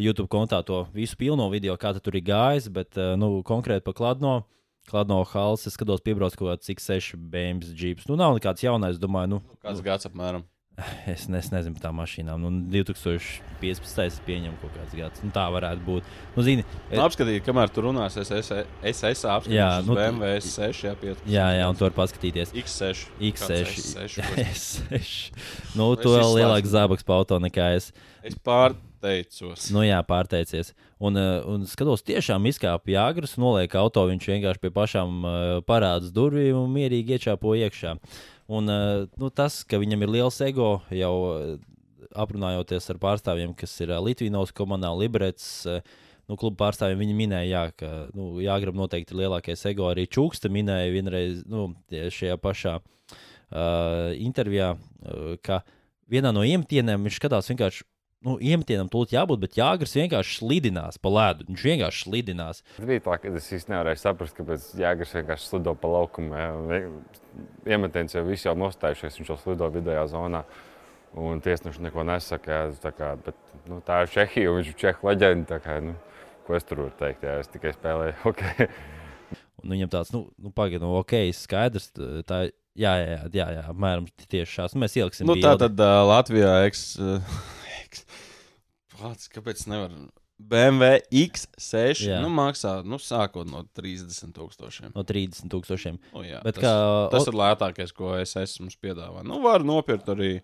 YouTube kontā to visu pilno video, kā tur ir gājis. Bet uh, nu, konkrēti par Kladno. Kladno halas, es skatos, piebrauc kaut kāds X6 BMW džips. Nu, nav nekāds jaunais, domāju, nu, Kāds gads apmēram? Es, es nezinu par tām mašīnām. Nu, 2015. es pieņemu kaut kāds gads. Nu, tā varētu būt. Nu, zini, Nu, apskatīt, kamēr tu runās, es, es, es, es apskatīšu, Jā, nu, BMW S6, jā, 15. jā, jā, un tu vari paskatīties. X6. X6. Kāds S6. S6. Nu, Es tu vēl lielāks zābaks pa auto nekā es. Es pārteicos. Nu, jā, pārteicies. Un, uh, un skatos, tiešām izkāpa jāgras, noliek auto. Viņš vienkārši pie pašām uh, parādas durvīm un mierīgi iečāpo iekšā. Un, uh, nu, tas, ka viņam ir liels ego, jau uh, aprunājoties ar pārstāvjiem, kas ir uh, Lietuvas komandā, Liberets. Nu, kluba pārstāvjiem viņa minēja, jā, ka nu, Jāgram noteikti ir lielākais ego. Arī Čukste minēja vienreiz nu, šajā pašā uh, intervijā, uh, ka vienā no iemetieniem viņš skatās vienkārši nu, iemetienam tūlīt jābūt, bet Jāgars vienkārši slidinās pa ledu. Viņš vienkārši slidinās. Bija tā, ka es īstenībā nevarēju saprast, kāpēc Jāgars vienkārši slido pa laukumu. Iemetiens jau viss jau nostājušies, viņš jau slido vidējā zonā. Un tiesneši neko nesaka. Jā, tā, kā, bet, nu, tā ir Čehija, un viņš ir Čehu leģenda. tā Nu, ko es tur varu teikt? Jā, es tikai spēlēju. Okay. Un viņam tāds, nu, nu pagaidi, nu, ok, skaidrs. Tā, jā, jā, jā, jā, jā apmēram tieši šāds. Nu, mēs ieliksim Nu, tā bildi. tad uh, Latvijā eks, uh, eks, pats, kāpēc nevar? BMW X6 Jā. nu, maksā nu, sākot no 30 tūkstošiem. no 30 tūkstošiem. Nu, jā, Bet tas, kā- tas ir lētākais, ko es esmu piedāvājis. Nu, var nopirkt arī.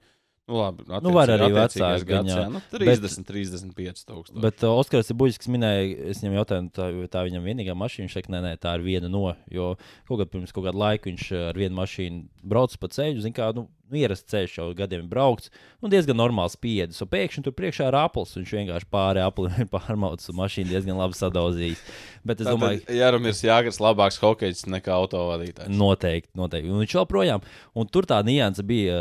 Nu, labi, Nu, var arī vecāki, gads, jā. Nu, Bet- 30, 35 tūkstoši. Bet uh, Oskars Buļs minēja, es viņam jautāju, tā, tā viņam vienīgā mašīna. Viņš teica, nē, nē, tā ir viena no. Jo kaut kad pirms kaut kāda laika viņš uh, ar vienu mašīnu brauc pa ceļu, zina, kā nu, nu, ierasts ceļš jau gadiem ir braukts. Nu, diezgan normāls spiedis. Un pēkšņi tur priekšā ir apelsīns. Viņš vienkārši pāri ir pārmaucis un mašīnu diezgan labi sadauzījis. Bet es domāju, Tātad Jānis Jāgars labāks hokejs nekā autovadītājs. Noteikti, noteikti. Un viņš joprojām, un tur tā nianse bija,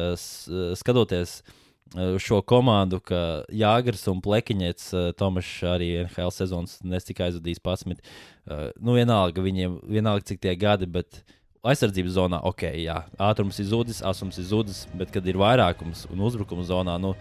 skatoties uh, šo komandu, ka Jāgars un Plekiņets, uh, Tomašs arī NHL sezonas nestika aizvadījis 11. Uh, Nu, vienalga, viņiem, vienalga, cik tie gadi, bet aizsardzības zonā, ok, jā, ātrums ir zudis, asums ir zudis, bet kad ir vairākums un uzbrukuma zonā, nu,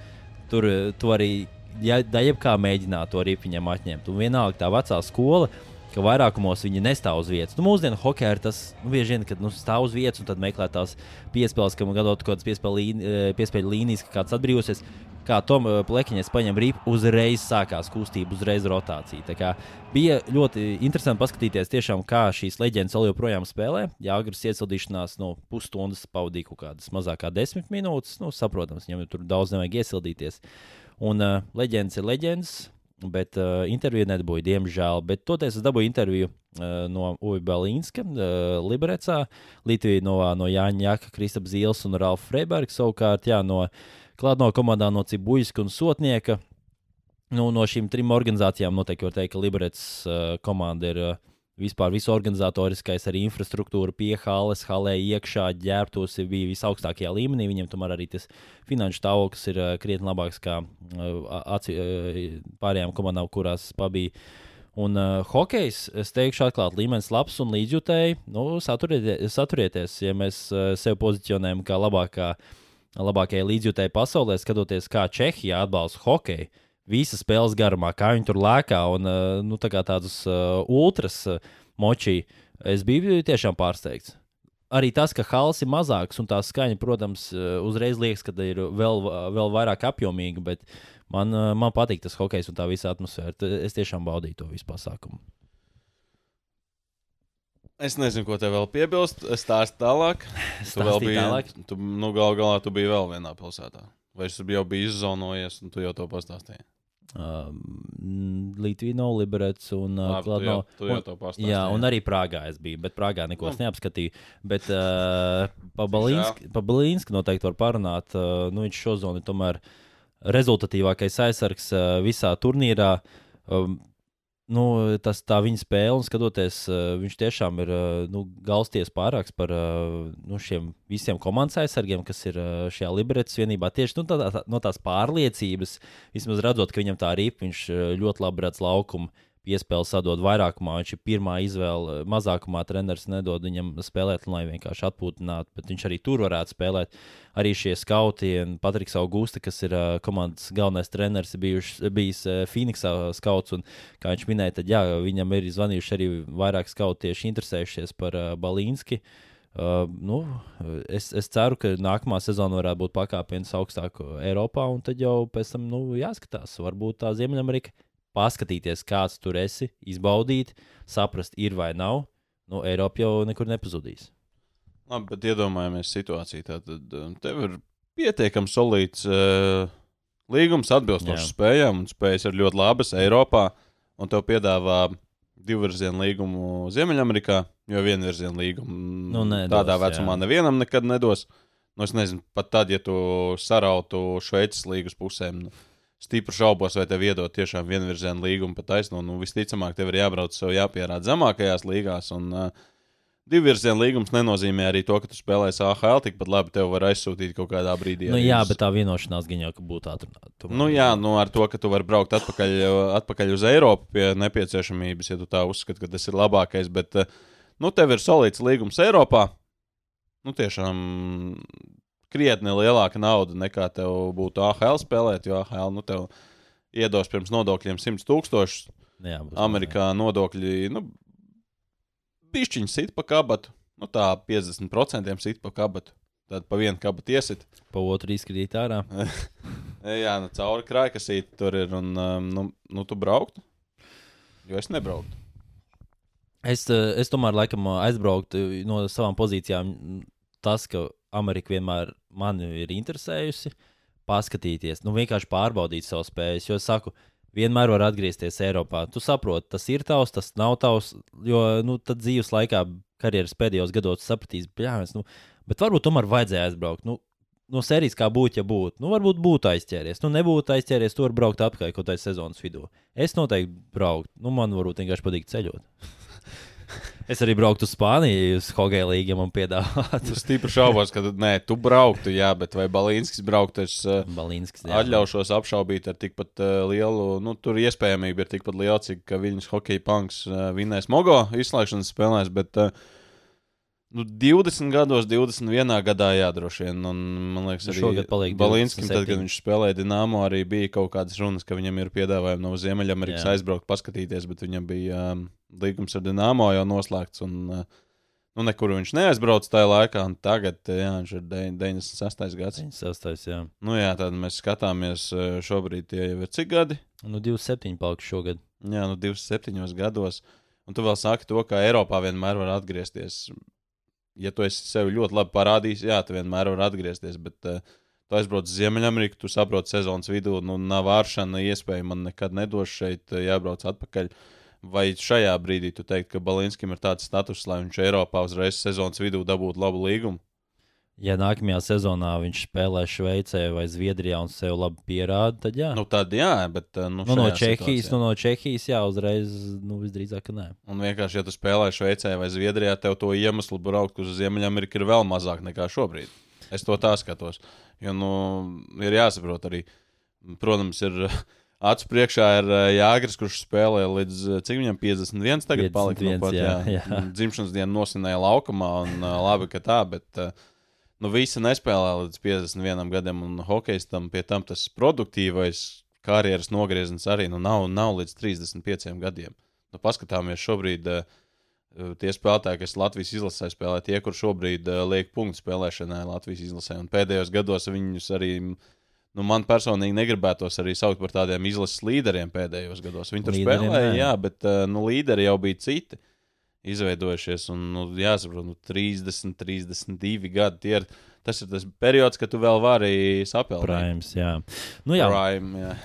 tur uh, tu arī, ja jebkā mēģināt to ripiņam atņemt. Un vienalga tā vecā skola, ka vairākumos viņi nestāv uz vietas. Nu, mūsdienu hokeja ir tas, nu, bieži vien, kad nu, stāv uz vietas un meklē tās piespēles, kam gadot kaut kādas eh, piespēļu līnijas, ka kāds atbrīvosies. Kā Tom eh, Plekiņš paņem rīpu, uzreiz sākās kustība, uzreiz rotācija. Bija ļoti interesanti paskatīties, tiešām, kā šīs leģendas vēl joprojām spēlē. Jā, agresīvas iesildīšanās no pusstundas pavadīja kaut kādas mazāk kā desmit minūtes. Nu, saprotams, viņam tur daudz nevajag iesildīties. Un uh, leģendas ir leģendas. Bet uh, interviju nedabūju, diemžēl. Bet toties es dabūju interviju uh, no Balīnska, uh, Liberecā, Lietuvī no, no Jāņa Jaka, Kristapa Zīles un Ralfa Freiberga. Savukārt, jā, no Klātno komandā no Cibuļska un Sotnieka. Nu, no šīm trim organizācijām noteikti var teikt, ka Liberec uh, komanda ir uh, vispār visu organizatoriskais, arī infrastruktūra pie halas, halē iekšā ģērbtos bija visaugstākajā līmenī. Viņiem tomēr arī tas finanšu stāvoklis ir uh, krietni labāks kā uh, uh, pārējām komandām, kurās pabija. Un uh, hokejs, es teikšu, atklāti līmenis labs un līdzjutēji. Nu, saturieties, saturieties, ja mēs uh, sevi pozicionējam kā labākā, labākajai līdzjutēji pasaulē, skatoties, kā Čehija atbalsta hokeju visas spēles garumā, kā viņi tur lēkā un uh, nu, tā tādus uh, ultras uh, močī. Es biju tiešām pārsteigts. Arī tas, ka halas ir mazāks un tā skaņa, protams, uzreiz liekas, ka ir vēl, vēl vairāk apjomīga, bet man, man patīk tas hokejs un tā visa atmosfēra. Es tiešām baudīju to visu pasākumu. Es nezinu, ko te vēl piebilst. Es stāstu tālāk. Tu vēl biji tālāk. Tu, nu, gal galā tu biji vēl vienā pilsētā. Vai es jau biju izzonojies, un tu jau to pastāstīji? Uh, Litvīno, Liberets un uh, Kladno. Un, jā, un arī Prāgā es biju, bet Prāgā neko nu. neapskatīju. Bet uh, pa Balīnsku noteikti var parunāt. Uh, nu, viņš šo zonu ir tomēr rezultatīvākais aizsargs uh, visā turnīrā. Um, nu, tas tā viņa spēle, un skatoties, uh, viņš tiešām ir uh, nu, galsties pārāks par uh, nu, šiem visiem komandas aizsargiem, kas ir šajā liberācijas vienībā. Tieši nu, tā, tā, no tās pārliecības, vismaz redzot, ka viņam tā rīpa, viņš ļoti labi redz laukumu piespēli sadod vairākumā. Viņš ir pirmā izvēle. Mazākumā treneris nedod viņam spēlēt, lai vienkārši atpūtinātu, bet viņš arī tur varētu spēlēt. Arī šie skauti, Patriks Augusta, kas ir uh, komandas galvenais treneris, bijuš, bijis uh, Phoenixā skauts. Un, kā viņš minēja, tad jā, viņam ir zvanījuši arī vairāk skauti tieši interesējušies par uh, Balīnski. Uh, nu, es, es ceru, ka nākamā sezona varētu būt pakāpienis augstāk Eiropā, un tad jau pēc tam nu, jāskatās. Varbūt tā Ziemeļamerika paskatīties, kāds tur esi, izbaudīt, saprast, ir vai nav. Nu, Eiropa jau nekur nepazudīs. Labi, bet iedomājamies situāciju. Tad tev ir pietiekami solīts uh, līgums, atbilstošs spējām, un spējas ir ļoti labas Eiropā, un tev piedāvā divu virzienu līgumu Ziemeļamerikā, jo vienu virzienu līgumu nu, nedos, tādā vecumā jā. nevienam nekad nedos. Nu, es nezinu, pat tad, ja tu sarautu Šveices līgas pusēm. Nu, stipri šaubos, vai tev iedod tiešām vienvirzienu līgumu pa taisno. Nu, visticamāk, tev ir jābrauc sev jāpierāda zemākajās līgās. Un, uh, Divu virzienu līgums nenozīmē arī to, ka tu spēlēsi AHL. Tikpat labi tev var aizsūtīt kaut kādā brīdī. Nu, jā, uz... bet tā vienošanās gan jau būtu atrunāta. Nu, jā, nu, ar to, ka tu vari braukt atpakaļ, atpakaļ uz Eiropu pie nepieciešamības, ja tu tā uzskati, ka tas ir labākais. Bet, nu, tev ir solīts līgums Eiropā. Nu, tiešām krietni lielāka nauda nekā tev būtu AHL spēlēt, jo AHL nu, tev iedos pirms nodokļiem 100 tūkstošus. Amerikā jā. nodokļi nu, pišķiņš sit pa kabatu. Nu, tā 50% sit pa kabatu. Tad pa vienu kabatu iesit. Pa otru izkrīt ārā. jā, nu, cauri krājkasīt tur ir. Un, um, nu, nu, tu brauktu? Jo es nebrauktu. Es, eh, es tomēr laikam aizbrauktu no savām pozīcijām. Tas, ka Amerika vienmēr mani ir interesējusi. Paskatīties, nu vienkārši pārbaudīt savu spējas. Jo es saku, vienmēr var atgriezties Eiropā. Tu saproti, tas ir tavs, tas nav tavs. Jo nu, tad dzīves laikā, karjeras pēdējos gados sapratīs, bļāvis, nu, bet varbūt tomēr vajadzēja aizbraukt. Nu, no sērijas kā būtu, ja būtu. Nu, varbūt būtu aizķēries. Nu, nebūtu aizķēries, tur braukt atpakaļ kaut kādā sezonas vidū. Es noteikti brauktu. Nu, man varbūt vienkārši patīk ceļot. Es arī brauktu uz Spāniju, uz Hogeja līniju, ja man piedāvātu. Es stipri šaubos, ka nē, tu brauktu, jā, bet vai Balīnskis brauktu? Es uh, Balīnskis, jā. atļaušos apšaubīt ar tikpat uh, lielu, nu, tur iespējamība ir tikpat liela, cik viņas hokeja punks uh, vinnēs Mogo izslēgšanas spēlēs, bet uh, nu, 20 gados, 21 gadā jādroši vien. Un, man liekas, nu, arī Balīnskim, tad, kad viņš spēlēja Dienāmo, arī bija kaut kādas runas, ka viņam ir piedāvājumi no Ziemeļamerikas aizbraukt, paskatīties, bet viņam bija. Um, līgums ar Dienāmo jau noslēgts. Un, eh, nu, nekur viņš neaizbrauca tajā laikā. Tagad jā, viņš ir 96. gads. 96. Jā. Nu, jā, tad mēs skatāmies, eh, šobrīd tie jau ir cik gadi? Nu, 27 palikuši šogad. Jā, nu, 27 gados. Un tu vēl saki to, ka Eiropā vienmēr var atgriezties. Ja tu esi sev ļoti labi parādījis, jā, tu vienmēr vari atgriezties. Bet, uh, tu aizbrauc uz Ziemeļameriku, tu saproti sezonas vidū, nu, nav āršana iespēja man nekad nedos šeit, jābrauc atpakaļ. Vai šajā brīdī tu teiktu, ka Balinskim ir tāds status, lai viņš Eiropā uzreiz sezonas vidū dabūtu labu līgumu? Ja nākamajā sezonā viņš spēlē Šveicē vai Zviedrijā un sev labi pierāda, tad jā. Nu, tad jā, bet uh, nu, Nu, no, Čehijas, situācijā- nu, no Čehijas, jā, uzreiz, nu, visdrīzāk, ka nē. Un vienkārši, ja tu spēlē Šveicē vai Zviedrijā, tev to iemeslu braukt uz Ziemeļameriku ir vēl mazāk nekā šobrīd. Es to tā skatos. Jo nu, ir jāsaprot arī, protams, ir acu priekšā ir eh, Jāgris, kurš spēlē līdz eh, cik viņam 51. Tagad 51, palika nu pat, jā, jā, jā. Dzimšanas dienu nosinēja laukumā, un eh, labi, ka tā, bet eh, nu, visi nespēlē līdz 51 gadam, un hokejistam pie tam tas produktīvais karjeras nogrieziens arī nu, nav, nav līdz 35 gadiem. Nu, paskatāmies šobrīd. Uh, Tie spēlētāji, kas Latvijas izlasē spēlē, tie, kur šobrīd uh, liek punktu spēlēšanai Latvijas izlasē. Un pēdējos gados viņus arī, nu, man personīgi negribētos arī saukt par tādiem izlases līderiem pēdējos gados. Viņi tur Līderiem spēlēja, jā, bet uh, nu, līderi jau bija citi izveidojušies. Un, nu, jāsaprot, nu, 30, 32 gadi. Tie ir, tas ir tas periods, kad tu vēl vari sapelnīt. Primes, jā. Nu, jā, Prime, jā.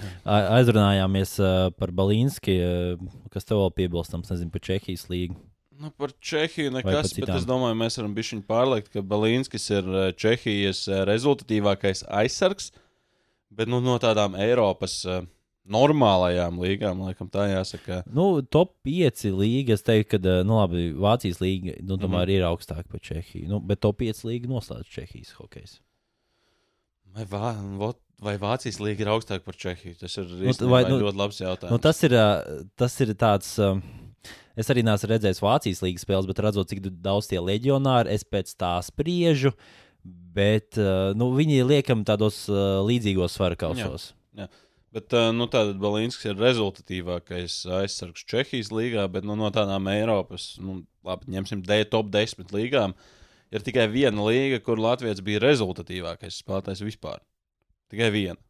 aizrunājāmies uh, par Balīnski, uh, kas tev vēl piebilstams, nezinu, par Čehijas līgu. Nu, par Čehiju nekas, par bet es domāju, mēs varam bišķiņ pārliekt, ka Balīnskis ir eh, Čehijas eh, rezultatīvākais aizsargs, bet nu, no tādām Eiropas eh, normālajām līgām, laikam tā jāsaka. Nu, top 5 līga, es teiktu, ka, uh, nu, labi, Vācijas līga, nu, Mhm. tomēr mm -hmm. ir augstāka par Čehiju. Nu, bet top 5 līga noslēdz Čehijas hokejs. Vai, vā, vot, vai Vācijas līga ir augstāka par Čehiju? Tas ir Nu, vai, nu, ļoti labs jautājums. Nu, tas, ir, uh, tas ir tāds. Uh, Es arī neesmu redzējis Vācijas līnijas spēles, bet redzot, cik daudz tie leģionāri, es pēc tā spriežu. Bet nu, viņi liekam tādos līdzīgos svarkausos. Bet uh, nu, tātad Balīnskis ir rezultatīvākais aizsargs Čehijas līgā, bet nu, no tādām Eiropas, nu, labi, ņemsim D top 10 līgām, ir tikai viena līga, kur Latvijas bija rezultatīvākais spēlētājs vispār. Tikai viena.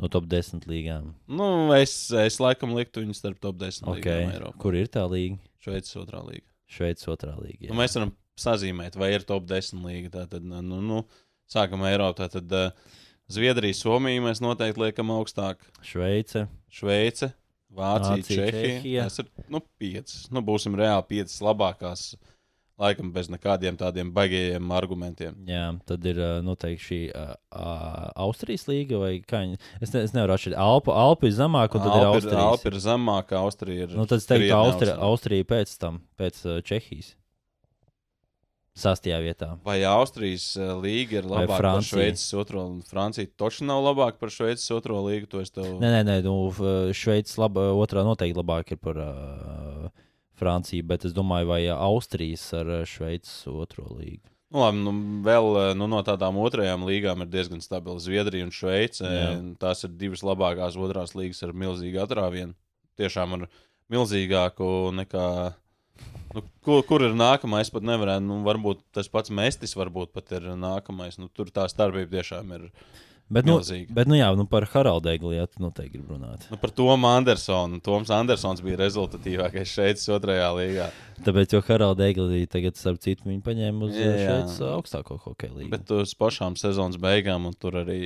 No top 10 līgām. Nu, es, es laikam liktu viņu starp top 10 Okay. līgām Eiropā. Kur ir tā līga? Šveicis otrā līga. Šveicis otrā līga. Nu, mēs varam sazīmēt, vai ir top 10 līga. Tātad, nu, nu, sākam Eiropā. Tad uh, Zviedrija, Somija mēs noteikti liekam augstāk. Šveice. Šveice, Vācija, Vācija, Čehija. Čehija. Tas ir nu, piecas. Nu, būsim reāli piecas labākās. Laikam bez nekādiem tādiem baigajiem argumentiem. Jā, tad ir noteikti šī uh, Austrijas līga vai kā viņa. Es, ne, es nevaru atšķirt. Alpu, Alpu ir zemāk, un tad ir Alpi Austrija. Alpi ir zemāka, Austrija ir. Nu, tad es teiktu, krietni Austrija. Austrija pēc tam, pēc uh, Čehijas. Sastajā vietā. Vai Austrijas eh, līga ir labāka par? Šveices otro? un Francija taču nav labāka par Šveices otro līgu. Tev. Nē, nē, nē nu, Šveicis laba, otrā noteikti labāk ir par uh, Franciju, bet es domāju, vai Austrijas ar uh, Šveicis otro līgu. Nu, labi, nu, vēl eh, nu, no tādām otrajām līgām ir diezgan stabila Zviedrija un Šveice. Jā. Tās ir divas labākās otrās līgas ar milzīgu atrāvienu. Tiešām ar milzīgāku nekā. Nu, kur, kur ir nākamais? Pat nevarētu. Nu, varbūt tas pats Mestis varbūt pat ir nākamais. Nu, tur tā starpība tiešām ir. Bet, nu, Milzīgi. bet nu, jā, nu, par Haraldu Egli jā, noteikti gribi runāt. Nu, par Tomu Andersonu. Toms Andersons bija rezultatīvākais šeit, otrajā līgā. Tāpēc, jo Haraldu Egli tagad, starp citu, viņi paņēma uz Jā, jā. Šveicis augstāko hokeja līniju. Bet uz pašām sezonas beigām, un tur arī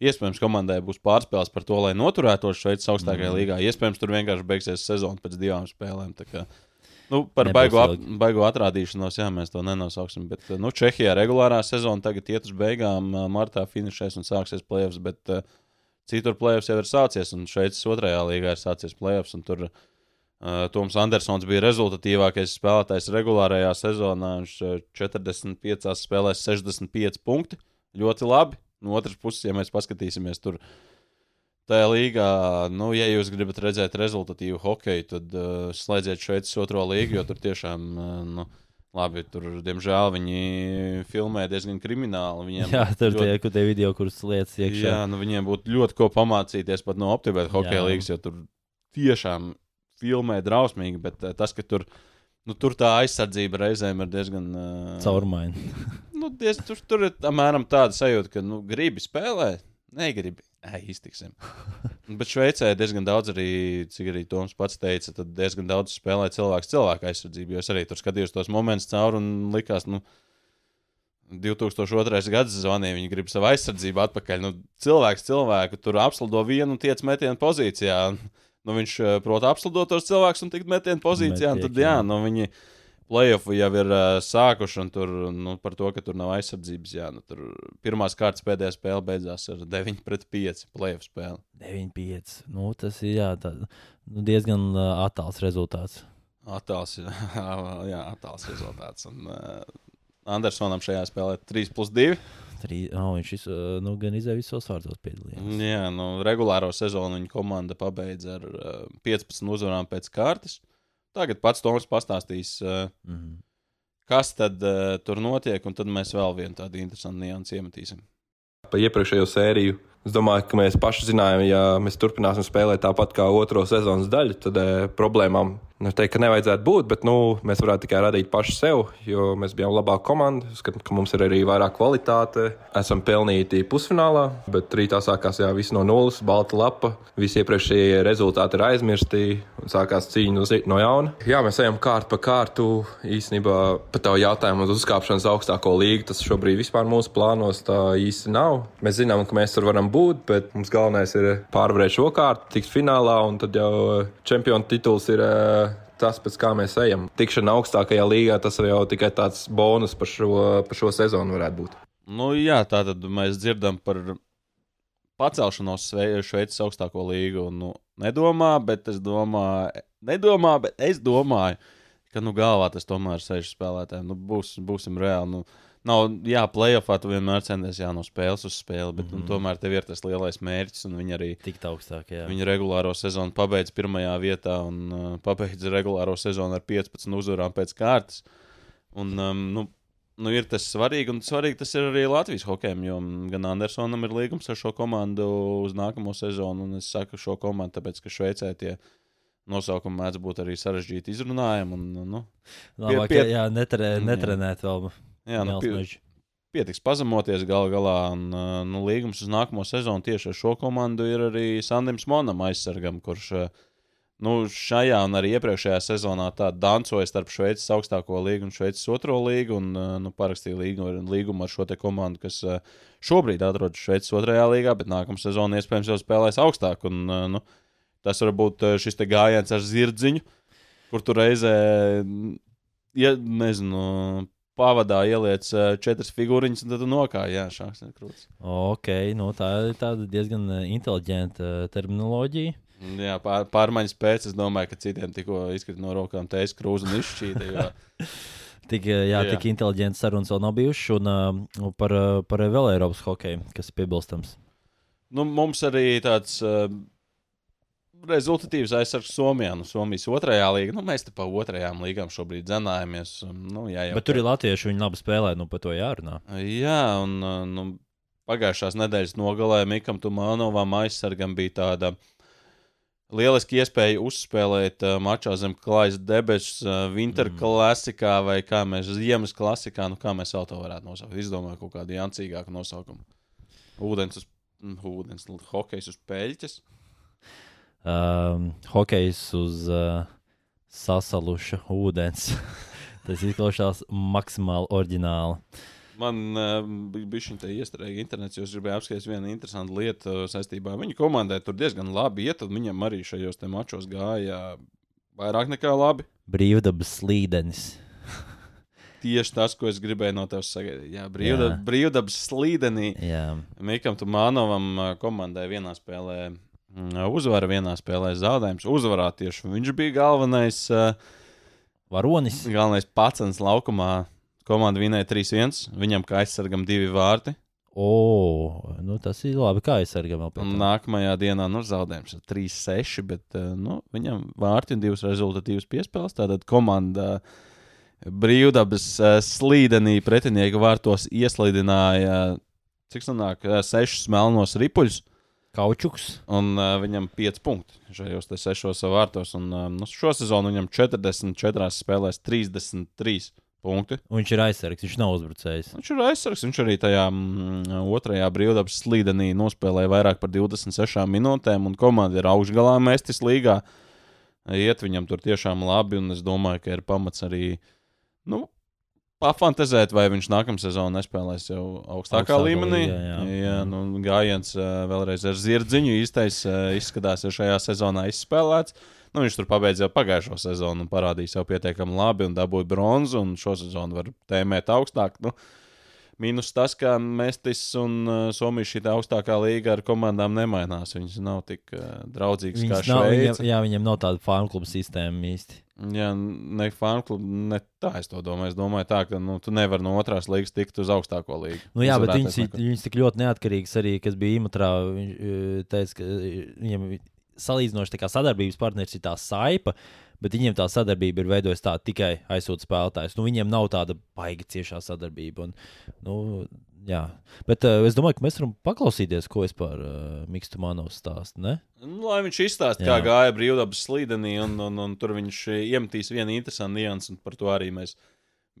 iespējams komandai būs pārspēles par to, lai noturētos Šveices augstākajā mm. līgā. Iespējams, tur vienkārši beigsies sezona pēc divām spēlēm. tā kā, Nu, par baigo, ap, baigo atrādīšanos, jā, mēs to nenosauksim. Bet, nu, Čehijā regulārā sezona tagad iet uz beigām, martā finišēs un sāksies playoffs. Bet ā, citur playoffs jau ir sācies, un Šveices otrajā līgā ir sācies un Tur uh, Toms Andersons bija rezultatīvākais spēlētājs regulārajā sezonā. Viņš ā, 45 spēlēs 65 punkti. Ļoti labi. No otras puses, ja mēs paskatīsimies tur tajā līgā, nu, ja jūs gribat redzēt rezultatīvu hokeju, tad uh, slēdziet Šveices otro līgu, jo tur tiešām, uh, nu, labi, tur, diemžēl, viņi filmē diezgan krimināli. Viņiem Jā, tur ļoti- tie, kur tie video, kurus lietas iekšā. Jā, nu, viņiem būtu ļoti ko pamācīties pat no optimāla hokeja līnijas, jo tur tiešām filmē drausmīgi, bet uh, tas, ka tur, nu, tur tā aizsardzība reizēm ir diezgan. Uh, Caurmaini. nu, diez, tur, tur ir apmēram tāda sajūta, ka nu, gribi spēlēt, negribi. Ai, iztiksim. Bet Šveicē diezgan daudz arī, cik arī Toms pats teica, tad diezgan daudz spēlē cilvēks cilvēku aizsardzību. Jo es arī tur skatījos tos momentus cauri un likās, nu, 2002. gada zvanīja, viņi grib savu aizsardzību atpakaļ. Nu, cilvēks cilvēku tur apslido vienu un tiec metienu pozīcijā. Nu, viņš, eh, protams, apslidot tos cilvēkus un tikt metienu pozīcijā. un Tad, Metiek, jā. jā, nu, viņi Playoffs jau ir uh, sākuši, un tur nu, par to, ka tur nav aizsardzības. Jā, nu, tur pirmās kārtas pēdējā spēle beidzās ar 9 pret 5 playoff spēli. 9-5. Nu, tas ir jā, tā, nu, diezgan uh, attāls rezultāts. Attēls, jā, attēls rezultāts. Un, uh, Andersonam šajā spēlē 3 plus 2. Trī, oh, viņš uh, nu, gan izdevies visos vārdos piedalīties. Jā, nu, regulāro sezonu viņa komanda pabeidza ar uh, 15 uzvarām pēc kārtas. Tagad pats Toms pastāstīs, uh, Mm -hmm. kas tad uh, tur notiek, un tad mēs vēl vienu tādu interesantu niansu iemetīsim. pa iepriekšējo sēriju. Es domāju, ka mēs paši zinājām, ja mēs turpināsim spēlēt tāpat kā otro sezonas daļu, tad e, problēmām nu, teikt, ka nevajadzētu būt. Bet nu, mēs varētu tikai radīt paši sev, jo mēs bijām labāka komanda. Skatu, ka mums ir arī vairāk kvalitāte. Esam pelnīti pusfinālā, bet rītā sākās jā, viss no nulles, balta lapa. Visi iepriekšējie rezultāti ir aizmirsti sākās cīņa no, jauna. Jā, mēs ejam kārtu pa kārtu. Īsnībā par tavu jautājumu uz uzkāpšanas augstāko līgu tas šobrīd vispār mūsu plānos tā īsti nav. Mēs zinām, ka mēs tur varam būt, bet mums galvenais ir pārvarēt šo kārtu, tikt finālā, un tad jau čempionu tituls ir eh, tas, pēc kā mēs ejam. Tikšana augstākajā līgā tas ir jau tikai tāds bonus par šo, par šo sezonu varētu būt. Nu, jā, tā tad mēs dzirdam par pacelšanos Šveices augstāko līgu. Un, nu, nedomā, bet es domāju, nedomā, bet es domāju, ka nu, galvā tas tomēr ir seši spēlētāji. Nu, būs, būsim reāli. Nu, Nav, jā, playoffā tu vienmēr centies jā, no spēles uz spēli, bet mm -hmm. nu, tomēr tev ir tas lielais mērķis, un viņi arī Tik augstāk, jā. Viņa regulāro sezonu pabeidza pirmajā vietā un uh, pabeidza regulāro sezonu ar 15 uzvarām pēc kārtas. Un, um, nu, nu, ir tas svarīgi, un svarīgi tas ir arī Latvijas hokejam, jo gan Andersonam ir līgums ar šo komandu uz nākamo sezonu. Un es saku šo komandu, tāpēc, ka Šveicē tie nosaukumi mēdz būt arī sarežģīti izrunājumi. Un, nu, Labāk, pie- jā, netre, Mm, jā. netrenēt vēl. jā, nu, pie, pietiks pazemoties gal galā. Un, uh, nu, līgums uz nākamo sezonu tieši ar šo komandu ir arī Sandims Monam aizsargam, kurš uh, nu, šajā un arī iepriekšējā sezonā tā dancoja starp Šveices augstāko līgu un Šveices otro līgu. Un, uh, nu, parakstīja līgumu, līgumu ar šo komandu, kas uh, šobrīd atrodas Šveices otrajā līgā, bet nākamā sezona iespējams jau spēlēs augstāk. Un, uh, nu, tas var būt šis gājiens ar zirdziņu, kur tu reizē, ja, nezinu, pavadā ieliec četras figūriņas, un tad tu nokāji. Jā, šāds ir krūts. Ok, nu, tā ir diezgan eh, inteliģenta eh, terminoloģija. Jā, pār, pārmaiņas pēc es domāju, ka citiem tikko izkrita no rokām teiks krūze un izšķīta. Jo, Tik, jā, Jā. tik inteliģents sarunas vēl nav bijušas. Un uh, par, eh, par vēl Eiropas hokeju, kas ir piebilstams. nu, mums arī tāds uh, rezultatīvs aizsargs Somijā. Nu, Somijas otrajā līgā. Nu, mēs te pa otrajām līgām šobrīd zinājāmies. Nu, jā, jau Bet tur ir latvieši, viņi labi spēlē, nu par to jārunā. Jā, un uh, nu, pagājušās nedēļas nogalē Mikam Tumanovam aizsargam bija tāda lieliski iespēja uzspēlēt uh, mačā zem klājas debesu, uh, Winter mm. klasikā vai kā mēs ziemas klasikā, nu kā mēs vēl to varētu nosaukt. Izdomāju kaut kādu jancīgāku nosaukumu. Ūdens uz, mm, ūdens, hokejs uz peļķes. Um, hokejs uz uh, sasaluša ūdens. Tas izklausās maksimāli oriģināli. Man uh, bija šī iestrēga internets, jo es gribēju apskatīties vienu interesantu lietu uh, saistībā ar viņu komandai. Tur diezgan labi iet, un viņam arī šajos mačos gāja vairāk nekā labi. Brīvdabas slīdenis. Tieši tas, ko es gribēju no tevis sagaidīt. Jā, brīvdab, Jā. brīvdabas slīdenī. Jā, Mikam Tumānovam uh, komandai vienā spēlē mm, uzvara, vienā spēlē zaudējums. Uzvarā tieši viņš bija galvenais, uh, varonis. galvenais pacens laukumā. Komanda vinēja 3-1, viņam kā aizsargam divi vārti. O, nu tas ir labi, kā aizsargam nākamajā dienā nu, zaudējums ir 3-6, bet uh, nu, viņam vārti un divas rezultatīvas piespēles. Tātad komanda brīvdabas uh, slīdenī pretinieku vārtos ieslīdināja, cik sanāk, uh, sešus melnos ripuļus. Kaučuks. Un uh, viņam ir 5 punkti šajos sešos vārtos. Un, uh, nu, šo sezonu viņam 44 spēlēs 33 punkti. Un viņš ir aizsargs, viņš nav uzbrucējs. Viņš ir aizsargs. Viņš arī tajā mm, otrajā brīvdabas slīdenī nospēlēja vairāk par 26 minūtēm, un komanda ir augšgalā mestis līgā. Iet viņam tur tiešām labi, un es domāju, ka ir pamats arī nu, pafantazēt, vai viņš nākamā sezonā nespēlēs jau augstākā Augstākā līmenī. līgā, jā. jā nu, gājiens ā, vēlreiz ar zirdziņu īstais ā, izskatās, ka šajā sezonā izspēlēts. Nu, viņš tur pabeidza jau pagājušo sezonu un parādīja sev pietiekami labi un dabūja bronzu. Un šo sezonu var tēmēt augstāk. Nu, Mīnus tas, ka Mestis un uh, Somija šī augstākā līga ar komandām nemainās. Viņas nav tik uh, draudzīgas kā Viņas Šveice. viņam, jā, viņiem nav tāda fanu kluba sistēma īsti. Jā, ne fanklubu, ne tā es to domāju. Es domāju, tā, ka nu, tu nevari no otrās līgas tikt uz augstāko līgu. Nu, jā, bet viņas, viņas tik ļoti neatkarīgas arī, kas bija Imatrā. Viņš eh, teica, ka eh, viņiem salīdzinoši sadarbības partneris ir tā saipa, bet viņiem tā sadarbība ir veidojusies tā tikai aizsūtīt spēlētājus. Nu, viņiem nav tāda baigi ciešā sadarbība. Un, nu, jā. Bet uh, es domāju, ka mēs varam paklausīties, ko es par uh, Mikstu Manovs stāstu. Ne? Nu, lai viņš izstāsta, kā gāja brīvdabas slīdenī, un, un, un tur viņš iemetīs vienu interesantu niansu, un par to arī mēs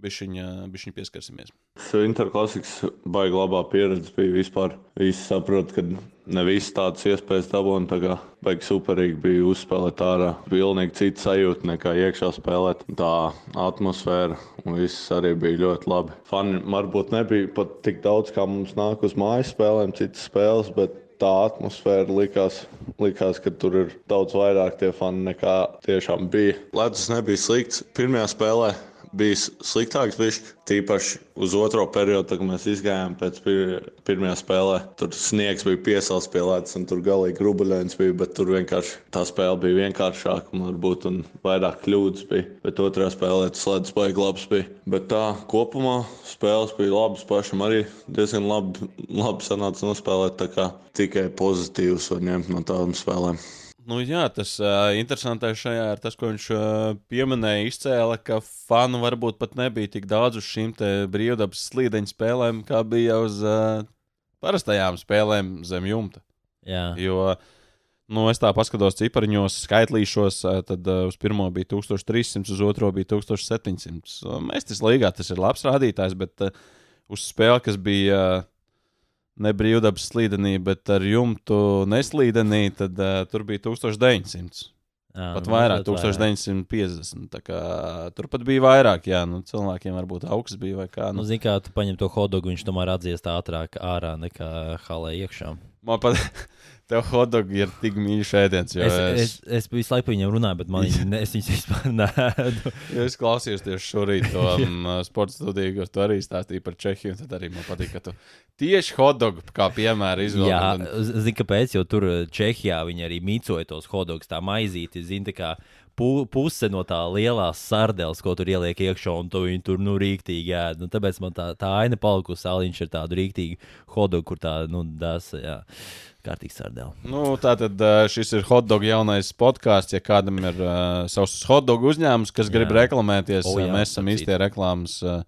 bišķiņā pieskarsimies. Interklasikas baigta labā pieredze bija vispār. Visi saprot, ka ne visas tādas iespējas dabūna. Tā kā baigi superīgi bija uzspēlēt ārā. Pilnīgi cita sajūta nekā iekšā spēlēt. Tā atmosfēra un viss arī bija ļoti labi. Fani varbūt nebija pat tik daudz, kā mums nāk uz mājas spēlēm, citas spēles. Bet tā atmosfēra likās, likās, ka tur ir daudz vairāk tie fani nekā tiešām bija. Ledus nebija slikts pirmajā spēlē. Bija sliktāks, viņš tīpaši uz otro periodu, kad mēs izgājām pēc pir pirmajā spēlē. Tur sniegs bija piesāls pie ledus, un tur galīgi grubuļains bija, bet tur vienkārši tā spēle bija vienkāršāka, un varbūt un vairāk kļūdas bija. Bet otrā spēlē tas ledus baigi labs bija. Bet tā kopumā spēles bija labas pašam arī diezgan labi, labi sanāca nospēlēt, tā kā tikai pozitīvs var ņemt no tādām spēlēm. Nu, jā, tas uh, interesantais šajā ir tas, ko viņš uh, pieminēja, izcēla, ka fanu varbūt pat nebija tik daudz uz šīm brīvdabas slīdeņu spēlēm, kā bija uz uh, parastajām spēlēm zem jumta. Jā. Jo, nu, es tā paskatos cipariņos, skaitlīšos, ā, tad uh, uz pirmo bija 1300, uz otro bija 1700. Uh, Mēstis līgā tas ir labs rādītājs, bet uh, uz spēli, kas bija uh, ne brīvdabas slīdenī, bet ar jumtu neslīdenī, tad uh, tur bija 1900. Jā, Pat nu, vairāk, mazliet 1950. Tā kā, tur pat bija vairāk, jā, nu, cilvēkiem varbūt augsts bija vai kā. Nu, Nu, Zini, kā tu paņem to hotdogu, viņš tomēr atdzies ātrāk ārā nekā halē iekšā. man pat, tev hotdogi ir tik mīļš ēdiens, jo Es, es, es visu laiku viņiem runāju, bet man viņi, ne, es viņus vispār neēdu. Ja es klausījos tieši šorīt to um, sporta studiju, kur tu arī stāstīji par Čehiju. Tad arī man patīk, ka tu tieši hotdogu kā piemēru izvēlējies. Jā, zini, kāpēc? Jo tur eh, Čehijā viņi arī mīcoja tos hotdogus, tā maizīti, zini, tā kā pu, puse no tā lielās sardeles, ko tur ieliek iekšā, un to viņi tur nu rīktīgi ēd. Nu, tāpēc man tā, tā aina palikusi, Aliņš ir tādu rīktīgu hotdogu, kur tā, nu, dasa, jā, kārtīgi sardele. Nu, tā tad šis ir hotdog jaunais podkāsts. Ja kādam ir uh, savs hotdog uzņēmums, kas Jā. grib reklamēties, O, o, jā, mēs esam īstie reklāmas. Uh,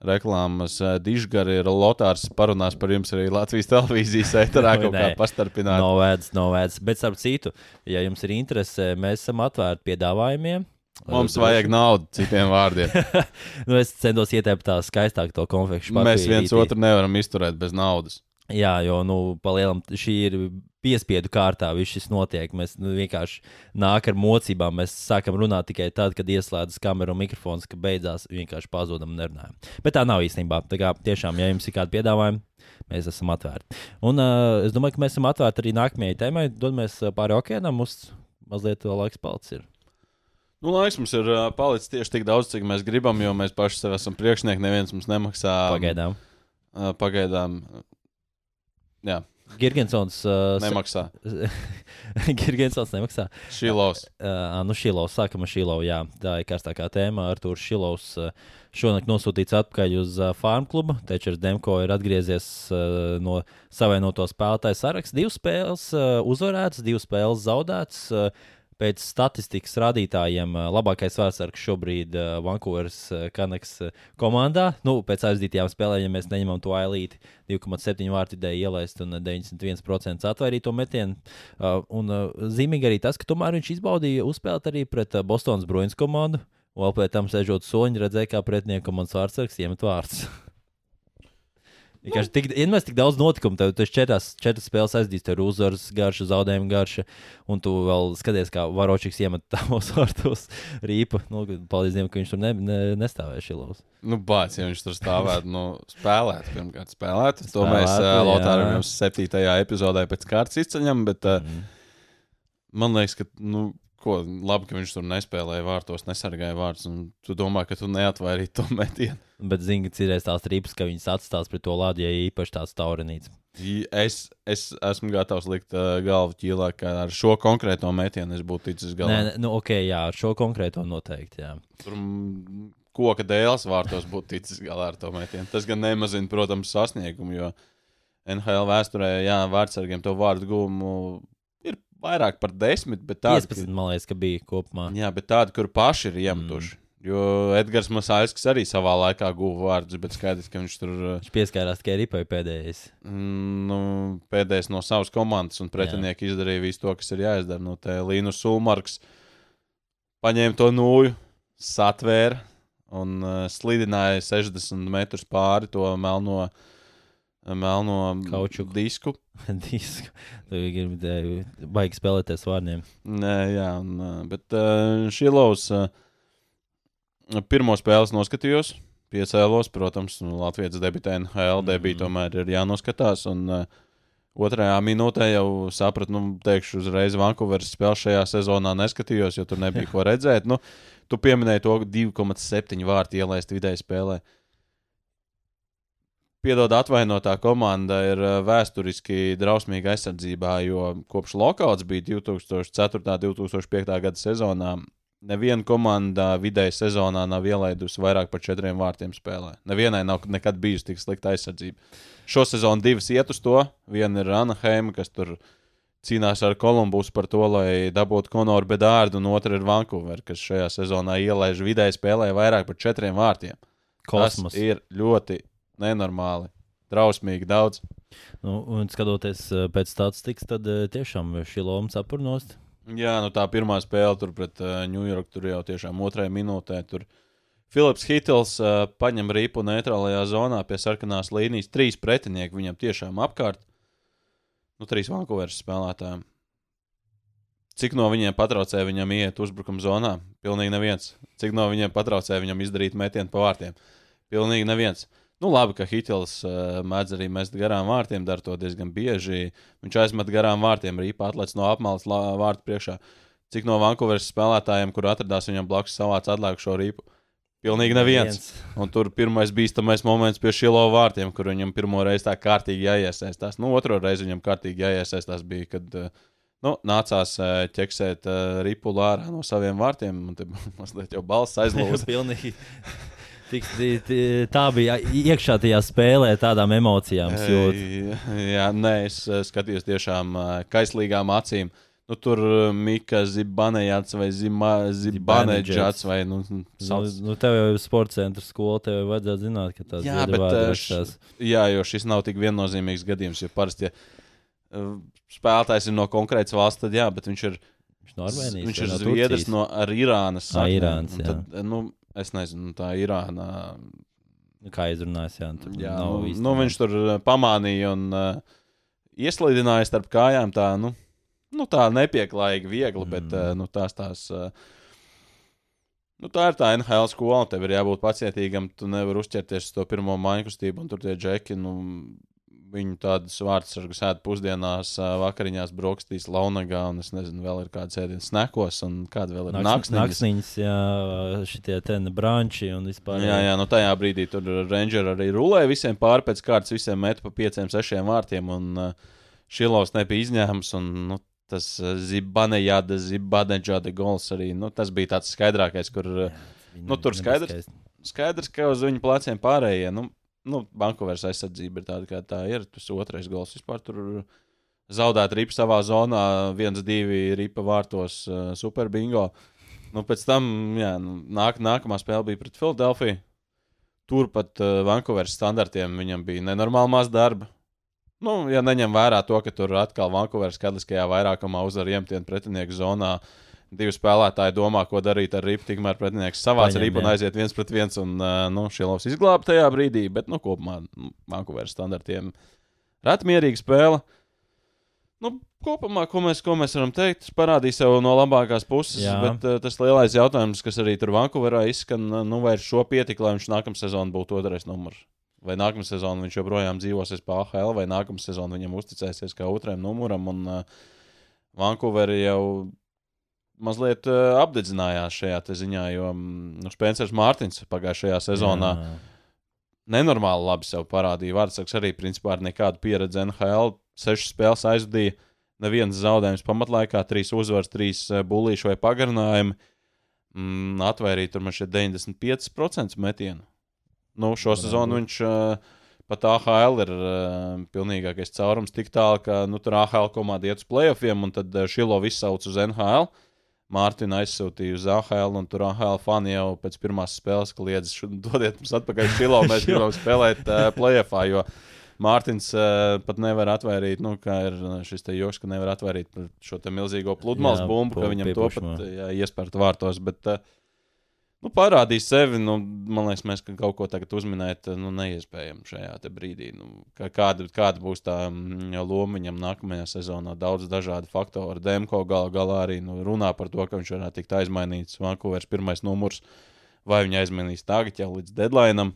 Reklāmas dižgari ir Lotārs. Parunās par jums arī Latvijas televīzijas eterā, kaut kā pastarpināt. Novēdz, novēdz. Bet, starp citu, ja jums ir interese, mēs esam atvērti piedāvājumiem. Mums Uh, vajag naudu, citiem vārdiem. nu, es centos ieteikt tā skaistāk to konfekciju. Mēs viens otru nevaram izturēt bez naudas. Jā, jo nu, palielam, šī ir piespiedu kārtā. Viss šis notiek. Mēs nu, vienkārši nākam ar mocībām. Mēs sākam runāt tikai tad, kad ieslēdzas kamera un mikrofons, ka beidzās vienkārši pazudam un nerunājam. Bet tā nav īstenībā. Tā kā tiešām, ja jums ir kādi piedāvājumi, mēs esam atvērti. Un uh, es domāju, ka mēs esam atvērti arī nākamajai tēmai. Dodamies pāri okeānam. Mums mazliet vēl laiks palicis. Ir. Nu, laiks mums ir uh, palicis tieši tik daudz, cik mēs gribam, jo mēs paši sev esam priekšnieki. Neviens mums nemaksā. Pagaidām. Uh, pagaidām. Jā, Girgensons. Uh, nemaksā. Girgensons nemaksā. Šilovs. Uh, nu, Šilovs, sākam ar Šilovu. Jā, tā ir karstākā tēma. Arthurs Šilovs uh, šonakt nosūtīts atpakaļ uz uh, farm klubu. Tečers Demko ir atgriezies uh, no savainoto spēlētāju saraksta. Divas spēles uh, uzvarētas, divas spēles zaudētas. Uh, Pēc statistikas rādītājiem uh, labākais vārdsargs šobrīd uh, Vankūveras uh, Kanaks uh, komandā. Nu, pēc aizdītajām spēlēm, ja mēs neņemam to ailīti, 2,7 vārtu ideju ielaist un uh, 91% atvairīto metienu. Uh, un uh, zīmīgi arī tas, ka tomēr viņš izbaudīja uzspēlēt arī pret uh, Bostonas Bruins komandu. Vēl pēc tam sēžot soņi, redzēja, kā pretinieku komandas vārdsargs iemet vārdus. Vienkārši tik, vienmēr tik daudz notikumu. Tev tas četras, četras spēles aizdīs, tev ir uzvaras garša, zaudējuma garša, un tu vēl skaties, kā Varočiks iemet tavos vārtos rīpa. Nu, paldies Dievam, ka viņš tur ne, ne, nestāvēja šilos. Nu, bāc, ja viņš tur stāvētu, nu, spēlētu, pirmkārt, spēlētu. To Spēlētu, mēs uh. Lotāram jums septītajā epizodē pēc kārtas izceļam, bet uh, Mm. man liekas, ka, nu, ko labi, ka viņš tur nespēlēja vārtos, nesargāja vārdus. Tu domā, ka tu neatvairīji to metienu. Bet zini, ka ir tās ripas, ka viņas atstās pret to lādi, ja īpaši tāds taurinīts. Es, es esmu gatavs likt uh, galvu ķīlā, ka ar šo konkrēto metienu es būtu ticis galā. Nē, nē, nu, ok, jā, ar šo konkrēto noteikti. Jā. Tur koka dēls vārtos būtu ticis galā ar to metienu. Tas gan nemazina, protams, sasniegumu, jo NHL vēsturē, jā, vārdsargiem to vārdu ir vairāk par desmit, bet tādi, 15, man liekas, ka bija kopumā. Jā, bet tādi, kur paši ir iemetuši. Mm. Jo Edgars Masāļskis arī savā laikā guva vārdus, bet skaidrs, ka viņš tur Viņš pieskārās tikai ripai pēdējais. mm, nu, pēdējais no savas komandas, un pretinieki izdarīja visu to, kas ir jāizdara. Nu, te Līnus Sulmarks paņēma to nūju, satvēra un uh, slidināja 60 metrus pāri to melno, melno Kaučuku. disku. Disku. Tu gribi baigi spēlēties vārdiem. Nē, jā, un, uh, bet uh, Šilovs uh, pirmo spēles noskatījos, piecēlos, protams, nu, Latvijas debitē NHL debīta tomēr ir jānoskatās. Un, uh, Otrajā minūtē jau sapratu, nu, teikšu, uzreiz Vankūveras spēli šajā sezonā neskatījos, jo tur nebija ko redzēt. Nu, tu pieminēji to 2,7 vārtu ielaist vidēji spēlē. Piedod, atvainotā komanda ir uh, vēsturiski drausmīga aizsardzībā, jo kopš lokāls bija 2004. un 2005. gada sezonā. Neviena komanda vidēji sezonā nav ielaidusi vairāk par četriem vārtiem spēlē. Nevienai nav nekad bijusi tik slikta aizsardzība. Šo sezonu divas iet uz to. Viena ir Anaheima, kas tur cīnās ar Kolumbusu par to, lai dabūtu Konoru Bedārdu, un otra ir Vankūvera, kas šajā sezonā ielaiž vidēji spēlē vairāk par četriem vārtiem. Kosmos. Tas ir ļoti nenormāli, drausmīgi daudz. Nu, un skatoties eh, pēc statistikas, tad eh, tiešām šī loma sapurnost. Jā, nu tā pirmā spēle tur pret uh, New York tur jau tiešām otrajā minūtē. Tur Filips Hitls uh, paņem rīpu neitrālajā zonā pie sarkanās līnijas. Trīs pretinieki viņam tiešām apkārt. Nu, trīs Vankūveras spēlētājiem. Cik no viņiem patraucēja viņam iet uzbrukuma zonā? Pilnīgi neviens. Cik no viņiem patraucēja viņam izdarīt metienu pa vārtiem? Pilnīgi neviens. Nu, labi, ka Hitels uh, mēdz arī mest garām vārtiem, dara to diezgan bieži. Viņš aizmet garām vārtiem, rīpā atlaiž no apmales vārtu priekšā. Cik no Vankūveras spēlētājiem, kur atradās viņam blakus, savāca atlaiku šo rīpu? Pilnīgi neviens. Un tur pirmais bīstamais moments pie šilo vārtiem, kur viņam pirmo reizi tā kārtīgi jāiesaistās. Nu, otro reizi viņam kārtīgi jāiesaistās bija, kad uh, nu, nācās uh, ķeksēt uh, ripu ārā no saviem vārtiem. Un te mazliet jau balss aizlūza. Tik, ti- ti- tā bija iekšā tajā spēlē, tādām emocijām. es jūtu. Jā, jā, nē, es skatījos tiešām kaislīgām acīm. Nu, tur Mika Zibanejāts vai Zibanejāts vai nu, Nu, sauc. nu, tev jau ir sporta centra skola, tev jau vajadzētu zināt, ka tās Jā, bet š- jā, jo šis nav tik viennozīmīgs gadījums. Jo parasti, ja spēlētājs ir no konkrētas valsts, tad jā, bet viņš ir, Viņš no Armēnijas. viņš ir no zviedrs Turcijas? no ar Irānas. Saknēm. Irānas, Un tad, nu, es nezinu, tā Irāna. Nu, Kā izrunājis, jā. tur Jā, nav nu, īsti nu, viņš tur uh, pamanīja un uh, ieslīdināja starp kājām. Tā, nu, nu, tā nepieklājīgi, viegli, mm. bet uh, nu, tās tās. Uh, Nu, tā ir tā NHL skola. Tev ir jābūt pacietīgam. Tu nevari uzķerties uz to pirmo māju kustību. un Tur tie džeki, nu, viņu tādas vārdas ar sēdi pusdienās, vakariņās, brokastīs, launagā. Un es nezinu, vēl ir kāds ēdiens snekos un kāda vēl ir Nakts- naktsniņas. Naktsniņas, jā, šitie ten branči un vispār. Jā, jā, nu tajā brīdī tur Rangers arī rulēja visiem pāri pēc kārtas, visiem met pa pieciem, sešiem vārtiem. Un Šilovs nebija izņēmums. Un, nu, tas Zibanejāda, Zibanejāda gols arī. Nu, tas bija tāds skaidrākais, kur uh, nu, tur skaidrs. skaidrs, ka uz viņu pleciem pārējie. Nu, nu, Bankovers aizsardzība ir tāda, kā tā ir. Tas otrais gols vispār tur zaudēt ripu savā zonā, viens, divi ripa vārtos, uh, super bingo. Nu, pēc tam, jā, nu, nāk, nākamā spēle bija pret Filadelfiju. Turpat uh, Vankūveras standartiem viņam bija nenormāli maz darba. Nu, ja neņem vērā to, ka tur atkal Vankūveras skaitliskajā vairākumā uzvar iemtienu pretinieku zonā, divi spēlētāji domā, ko darīt ar ripu, tikmēr pretinieks savāc ripu un aiziet viens pret viens. Un, nu, šie lovs izglāba tajā brīdī, bet nu, kopumā nu, Vankūveras standartiem retmierīga spēle. Nu, kopumā, ko mēs, ko mēs varam teikt, tas parādīja sev no labākās puses. Jā. Bet uh, tas lielais jautājums, kas arī tur Vankūverā izskan, nu, vai ar šo pietika, lai viņš nākamā sezonā būtu otrais numurs. Vai nākamā sezonā viņš joprojām dzīvosies pa AHL, vai nākamā sezonā viņam uzticēsies kā otrajam numuram. Un uh, Vankūverī jau mazliet uh, apdedzinājās šajā ziņā, jo mm, nu, Spencers Mārtiņš pagājušajā sezonā Jā. nenormāli labi sev parādīja. Vārdsargs arī principā ar nekādu pieredzi NHL. Sešas spēles aizvadīja, neviens zaudējums pamatlaikā, trīs uzvaras, trīs uh, bullīši vai pagarinājumi. Mm, atvairīja tur man šeit 95% metienu. Nu, šo Varētu sezonu viņš uh, pat AHL ir uh, pilnīgākais caurums tik tālu, ka nu, tur AHL komanda iet uz playoffiem, un tad uh, Šilo visu sauc uz NHL. Mārtiņa aizsūtīja uz AHL, un tur AHL fani jau pēc pirmās spēles kliedz, "Šu- dodiet mums atpakaļ Šilo, mēs gribam spēlēt uh, playoffā, Mārtiņš uh, pat nevar atvairīt, nu, kā ir šis te joks, ka nevar atvairīt šo milzīgo pludmales bumbu, ka viņam to pat jā, iespērt vārtos, bet uh, nu, parādīs sevi. Nu, man liekas, mēs ka kaut ko tagad uzminēt, nu, neiespējami šajā brīdī. Nu, kā- kāda, kāda būs tā mm, loma viņam nākamajā sezonā? Daudz dažādu faktoru. Demko gal, galā arī nu, runā par to, ka viņš varētu tikt aizmainīts. Vankūveras pirmais numurs. Vai viņa aizmainīs tagad jau līdz deadline,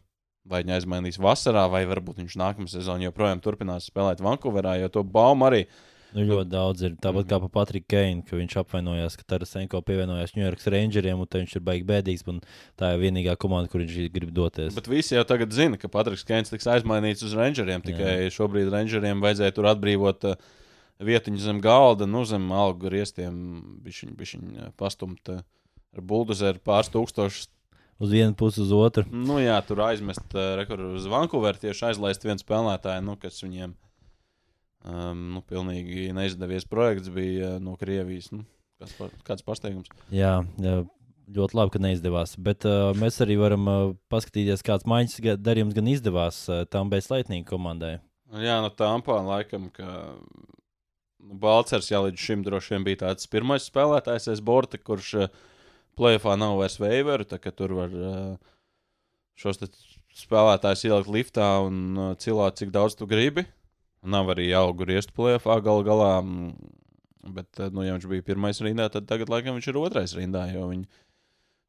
vai viņa aizmainīs vasarā, vai varbūt viņš nākamā sezonā joprojām turpinās spēlēt Vankūverā, jo to baumu arī Nu, ļoti daudz ir. Tāpat kā par Patriku Keinu, ka viņš apvainojās, ka Tarasenko pievienojās New York Rangeriem, un viņš ir baigi bēdīgs. un Tā ir vienīgā komanda, kur viņš grib doties. Bet visi jau tagad zina, ka Patriks Keins tiks aizmainīts uz Rangeriem. Tikai šobrīd Rangeriem vajadzēja tur atbrīvot uh, vietiņu zem galda, nu, zem algu griestiem, bišķiņ, bišķiņ pastumt uh, ar buldozeru pāris tūkstošus. Uz vienu pusi, uz otru. Nu, jā, tur aizmest uh, rekordu uz Vankūveru, tieši aizlaist vienu spēlētāju, nu, kas viņiem um, nu, pilnīgi neizdevies projekts bija uh, no Krievijas. Nu, kāds, pa- kāds pārsteigums. Jā, jā, ļoti labi, ka neizdevās. Bet uh, mēs arī varam uh, paskatīties, kāds maiņas darījums gan izdevās uh, tam bez Latvijas komandai. Jā, no Tampā laikam, ka nu, Balčers jau līdz šim droši vien bija tāds pirmais spēlētājs aiz borta, kurš uh, plēfā nav vairs veiveru, tā ka tur var uh, šos spēlētājus ielikt liftā un uh, cilāt, cik daudz tu gribi. Nav arī augu riestu plēfā gal galā, mm, bet, uh, nu, ja viņš bija pirmais rindā, tad tagad laikam viņš ir otrais rindā, jo viņi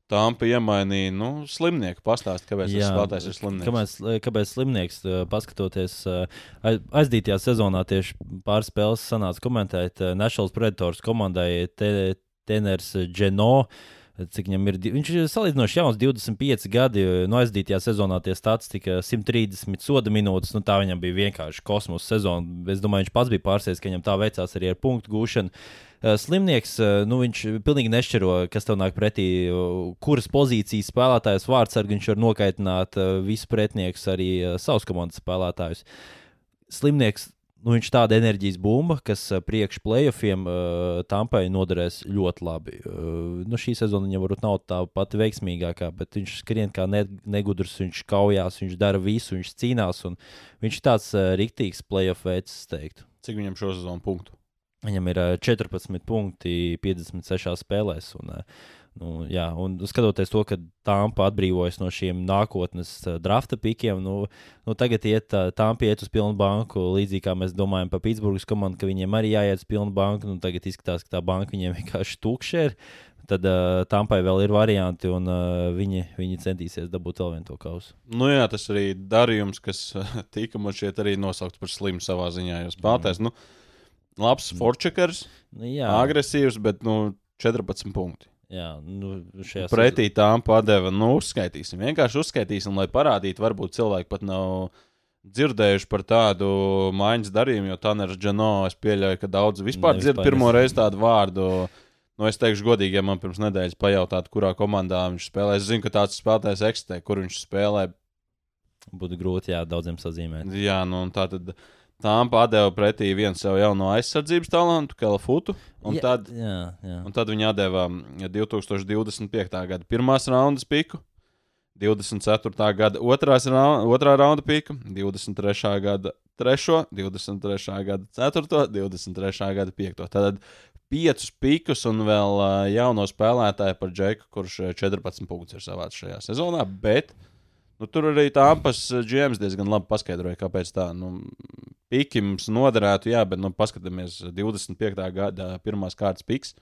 Tampa iemainīja, nu, slimnieku pastāst, kāpēc tas spēlētājs ir slimnieks. Kāpēc, kāpēc slimnieks, uh, paskatoties aiz- aizdītajā sezonā, tieši pāris spēles sanāca komentēt uh, National Predators komandai te, Teners Geno. Cik viņam ir? Viņš ir salīdzinoši jauns, 25 gadi. No aizdītajā sezonā tie statistika 130 soda minūtes. Nu, tā viņam bija vienkārši kosmosa sezona. Es domāju, viņš pats bija pārsteigts, ka viņam tā veicās arī ar punktu gūšanu. Uh, Slimnieks, uh, nu, viņš pilnīgi nešķiro, kas tev nāk pretī, kuras pozīcijas spēlētājs vārdsargi viņš var nokaitināt uh, visu pretiniekus, arī savus komandas spēlētājus. Slimnieks, nu, viņš ir tāda enerģijas bumba, kas uh, priekš playoffiem uh, Tampai noderēs ļoti labi. Uh, nu, šī sezona viņam varbūt nav tā pati veiksmīgākā, bet viņš skrien kā ne, negudrs, viņš kaujās, viņš dara visu, viņš cīnās. un Viņš ir tāds uh, rīktīgs playoff veids, es teiktu. Cik viņam šo sezonu punktu? Viņam ir ā, 14 punkti 56 spēlēs. Un, ā, nu, jā, un skatoties to, ka Tāmpa atbrīvojas no šiem nākotnes ā, drafta pikiem, nu, nu tagad iet Tāmpa iet uz pilnu banku. Līdzīgi kā mēs domājam par Pitsburgas komandu, ka viņiem arī jāiet uz pilnu banku. Nu, tagad izskatās, ka tā banka viņiem vienkārši tukša ir. Tad uh, Tampai vēl ir varianti, un uh, viņi, viņi centīsies dabūt vēl vienu to kausu. Nu, jā, tas arī darījums, kas tika man šeit arī nosaukts par slimu savā ziņā. Jo spēlētājs, nu, labs forčekers, Nu, jā, agresīvs, bet, nu, 14 punkti. Jā, nu, šajā Pretī tām padeva, nu, uzskaitīsim. Vienkārši uzskaitīsim, lai parādītu, varbūt cilvēki pat nav dzirdējuši par tādu maiņas darījumu, jo Taners Džano, es pieļauju, ka daudz vispār dzird pirmo reizi tādu vārdu. Nu, es teikšu, godīgi, ja man pirms nedēļas pajautātu, kurā komandā viņš spēlē. Es zinu, ka tāds spēlētājs eksistē, kur viņš spēlē. būtu grūti jā, daudziem sazīmēt. Jā, nu, tā tad tām padeva pretī vienu savu jauno aizsardzības talantu, Kelafutu. Un, jā, tad, jā, jā. un tad viņi deva 2025. gada pirmās raundas piku. 24. gada otrās raunda, otrā raunda pika, 23. gada 3, 23. gada 4, 23. gada 5. Tad piecus pikus un vēl uh, jauno spēlētāju par Džeku, kurš ā, 14 punktus ir savācis šajā sezonā. Bet nu, tur arī Tāmpas GMs diezgan labi paskaidroja, kāpēc tā. Nu, Piki mums noderētu, jā, bet nu, paskatāmies 25. gada pirmās kārtas piks.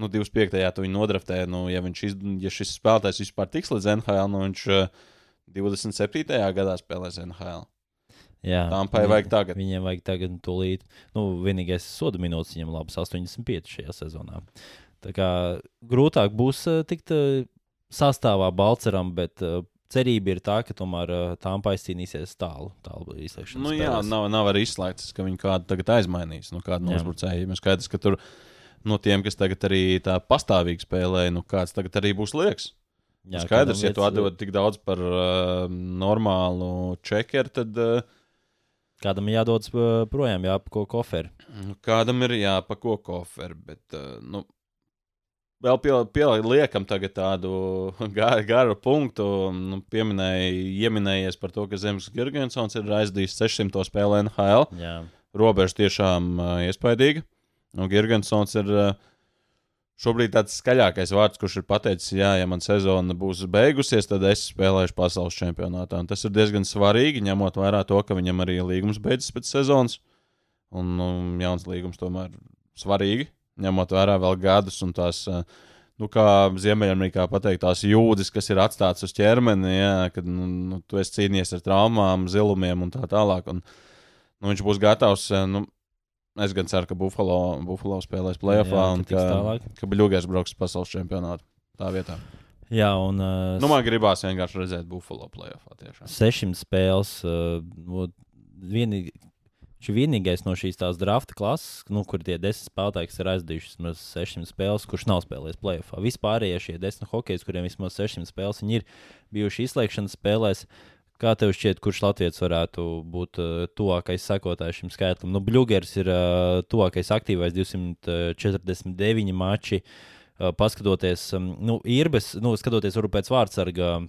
Nu, 25. tu viņu nodraftē, nu, ja, viņš iz, ja šis spēlētājs vispār tiks līdz NHL, nu, viņš uh, 27. gadā spēlēs NHL. Jā, Tampai vajag tagad. Viņiem vajag tagad, tūlīt. Nu, vienīgais soda minūtes viņam labs 85 šajā sezonā. Tā kā grūtāk būs uh, tikt sastāvā Balceram, bet cerība ir tā, ka tomēr uh, tām paizcīnīsies tālu, tālu. Nu, jā, spēlēs. nav, nav arī izslēgts, ka viņi kādu tagad aizmainīs. Nu, kādu Jā. nosburcēju. Mēs skaidrs, ka tur no tiem, kas tagad arī tā pastāvīgi spēlē, nu, kāds tagad arī būs liekas. Jā, Jā, skaidrs, ja tu atdod tik daudz par uh, normālu čekeru, tad uh, Kādam jādodas uh, projām, jāpako koferi. nu, kādam ir jāpako koferi. Bet, uh, nu, vēl pieliekam tādu garu, garu punktu. Nu, pieminēja, ieminējies par to, ka Zemes Gergensons ir aizdījis 600 spēlē NHL. Jā. robeža tiešām uh, iespaidīga. Un Girgensons ir uh, šobrīd tāds skaļākais vārds, kurš ir pateicis, jā, ja man sezona būs beigusies, tad es spēlēšu pasaules čempionātā. Un tas ir diezgan svarīgi, ņemot vērā to, ka viņam arī līgums beidzas pēc sezonas. Un um, jauns līgums tomēr svarīgi, ņemot vērā vēl gadus un tās. Uh, Nu, kā Ziemeļamerikā pateikt, tās jūdzes, kas ir atstātas uz ķermeni, jā, kad nu, nu, tu esi cīnījies ar traumām, zilumiem un tā tālāk. Un, nu, viņš būs gatavs. eh, Nu, es gan ceru, ka Buffalo, Buffalo spēlēs playoffā Jā, un ka ka, Bluegrass brauks pasaules čempionātu. Tā vietā. Jā, un uh, Nu, man gribās vienkārši redzēt Buffalo playoffā. Tiešām. 600 spēles. Uh, nu, vienīgi, viņš ir vienīgais no šīs tās drafta klases, nu, kur tie desmit spēlētāji, kas ir aizdījuši vismaz 600 spēles, kurš nav spēlējis playoffā. Vispārējie šie desmit hokejs, kuriem vismaz 600 spēles, viņi ir bijuši izslēgšanas spēlēs. Kā tev šķiet, kurš Latvijas varētu būt uh, tuvākais sekotājs šim skaitlim? Nu, Bluegers ir uh, tuvākais aktīvais 249 mači. Uh, paskatoties, um, nu, Irbes, nu, skatoties pēc vārdsarga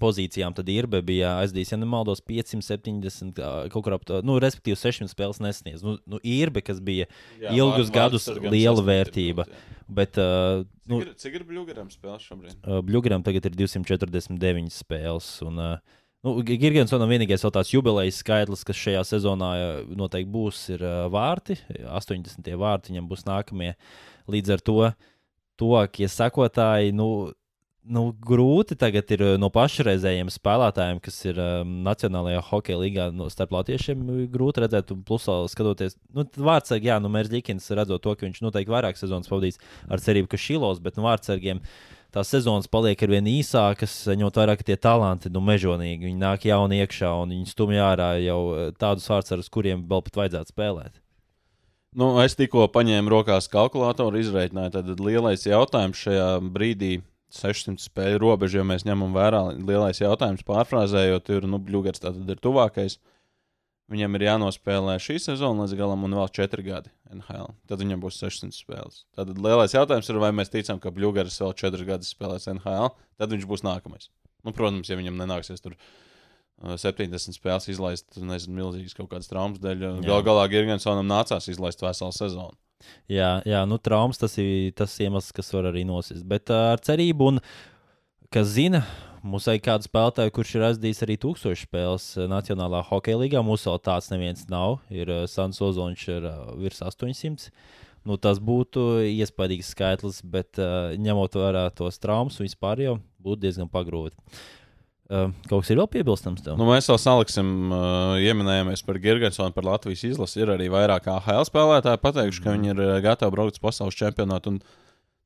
pozīcijām, tad Irbe bija aizdījis, ja nemaldos, 570, ā, kaut kur ap to, nu, respektīvi, 600 spēles nesniedz. Nu, nu Irbe, kas bija Jā, ilgus vārds- gadus vārdsargam liela vērtība, jā. bet uh, nu, Cik ir- Cik ir Bluegrass spēles šobrīd? Bluegram tagad ir 249 spēles. Un, uh, nu, Girgensonam vienīgais tāds jubilejas skaitlis, kas šajā sezonā uh, noteikti būs, ir uh, vārti. 80. vārti viņam būs nākamie. Līdz ar to tuvākie sekotāji. Nu, Nu, grūti tagad ir uh, no pašreizējiem spēlētājiem, kas ir um, Nacionālajā hokeja līgā no starp latviešiem. Grūti redzēt, un plusā skatoties, nu, vārdsargi, jā, nu, Mērsģikins redzot to, ka viņš noteikti vairāk sezonas pavadīs ar cerību, ka šilos, bet nu, vārdsargiem tās sezonas paliek ar vien īsākas, ņemot vērā, ka tie talanti nu, mežonīgi. Viņi nāk jauni iekšā un viņi stumj ārā jau uh, tādus vārdsargus, kuriem vēl pat vajadzētu spēlēt. Nu, es tikko paņēmu rokās kalkulātoru, izreikināju. Tad lielais jautājums šajā brīdī. 600 spēļu robežu, ja mēs ņemam vērā, lielais jautājums, pārfrāzējot, ir, nu, Bluegrass tātad ir tuvākais. Viņam ir jānospēlē šī sezona līdz galam un vēl 4 gadi NHL. Tad viņam būs 600 spēles. Tad lielais jautājums ir, vai mēs ticam, ka Bluegrass vēl 4 gadus spēlēs NHL, tad viņš būs nākamais. Nu, protams, ja viņam nenāksies tur uh, 70 spēles izlaist, nezinu, milzīgas kaut kādas traumas dēļ. Jā. Galu galā Girgensonam nācās izlaist veselu sezonu. Jā, jā nu, traumas tas ir tas iemesls, kas var arī nosist. Bet uh, ar cerību, un kas zina, mums ir kāds spēlētājs, kurš ir aizdījis arī tūkstošu spēles Nacionālā hokeja līgā. Mums vēl tāds neviens nav. Ir uh, Sans Ozons ir uh, virs 800. Nu, tas būtu iespaidīgs skaitlis, bet uh, ņemot vērā tos traumas un vispār jau būtu diezgan pagrūti. Kaut kas ir vēl piebilstams tev? Nu, mēs vēl saliksim, uh, ieminējāmies par Girgensonu, par Latvijas izlasi. Ir arī vairāk AHL spēlētāji pateikuši, ka viņi ir gatavi braukt uz pasaules čempionātu. Un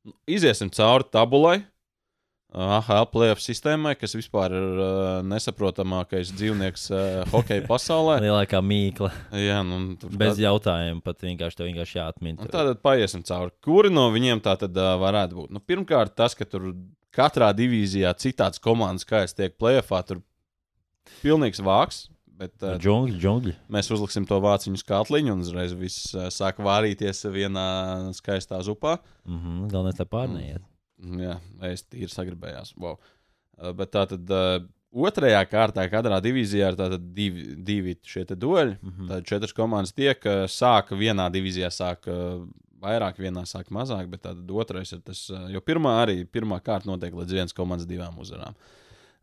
nu, iziesim cauri tabulai. uh, AHL playoff sistēmai, kas vispār ir uh, nesaprotamākais dzīvnieks uh, hokeja pasaulē. Lielākā mīkla. Jā, nu, tur Bez tā- jautājuma pat vienkārši tev vienkārši jāatmin. Un Tātad paiesim cauri. Kuri no viņiem tā tad uh, varētu būt? Nu, pirmkārt, tas, ka tur katrā divīzijā citāds komandas skaits tiek plēfā, tur pilnīgs vāks. Bet, uh, Džungļi, džungļi. mēs uzliksim to vāciņu skātliņu un uzreiz viss uh, sāk vārīties vienā skaistā zupā. Mhm, Galvenais, lai pārneiet. Mm, Jā, es tīri sagribējās. Wow. Uh, bet tā tad uh, otrajā kārtā katrā divīzijā ir divi, divi šie te dueļi. Mm -hmm. Tad četras komandas tiek, sāka vienā divīzijā, sāk vairāk, vienā sāk mazāk, bet tad otrais ir tas, uh, jo pirmā arī pirmā kārta notiek līdz vienas komandas divām uzvarām.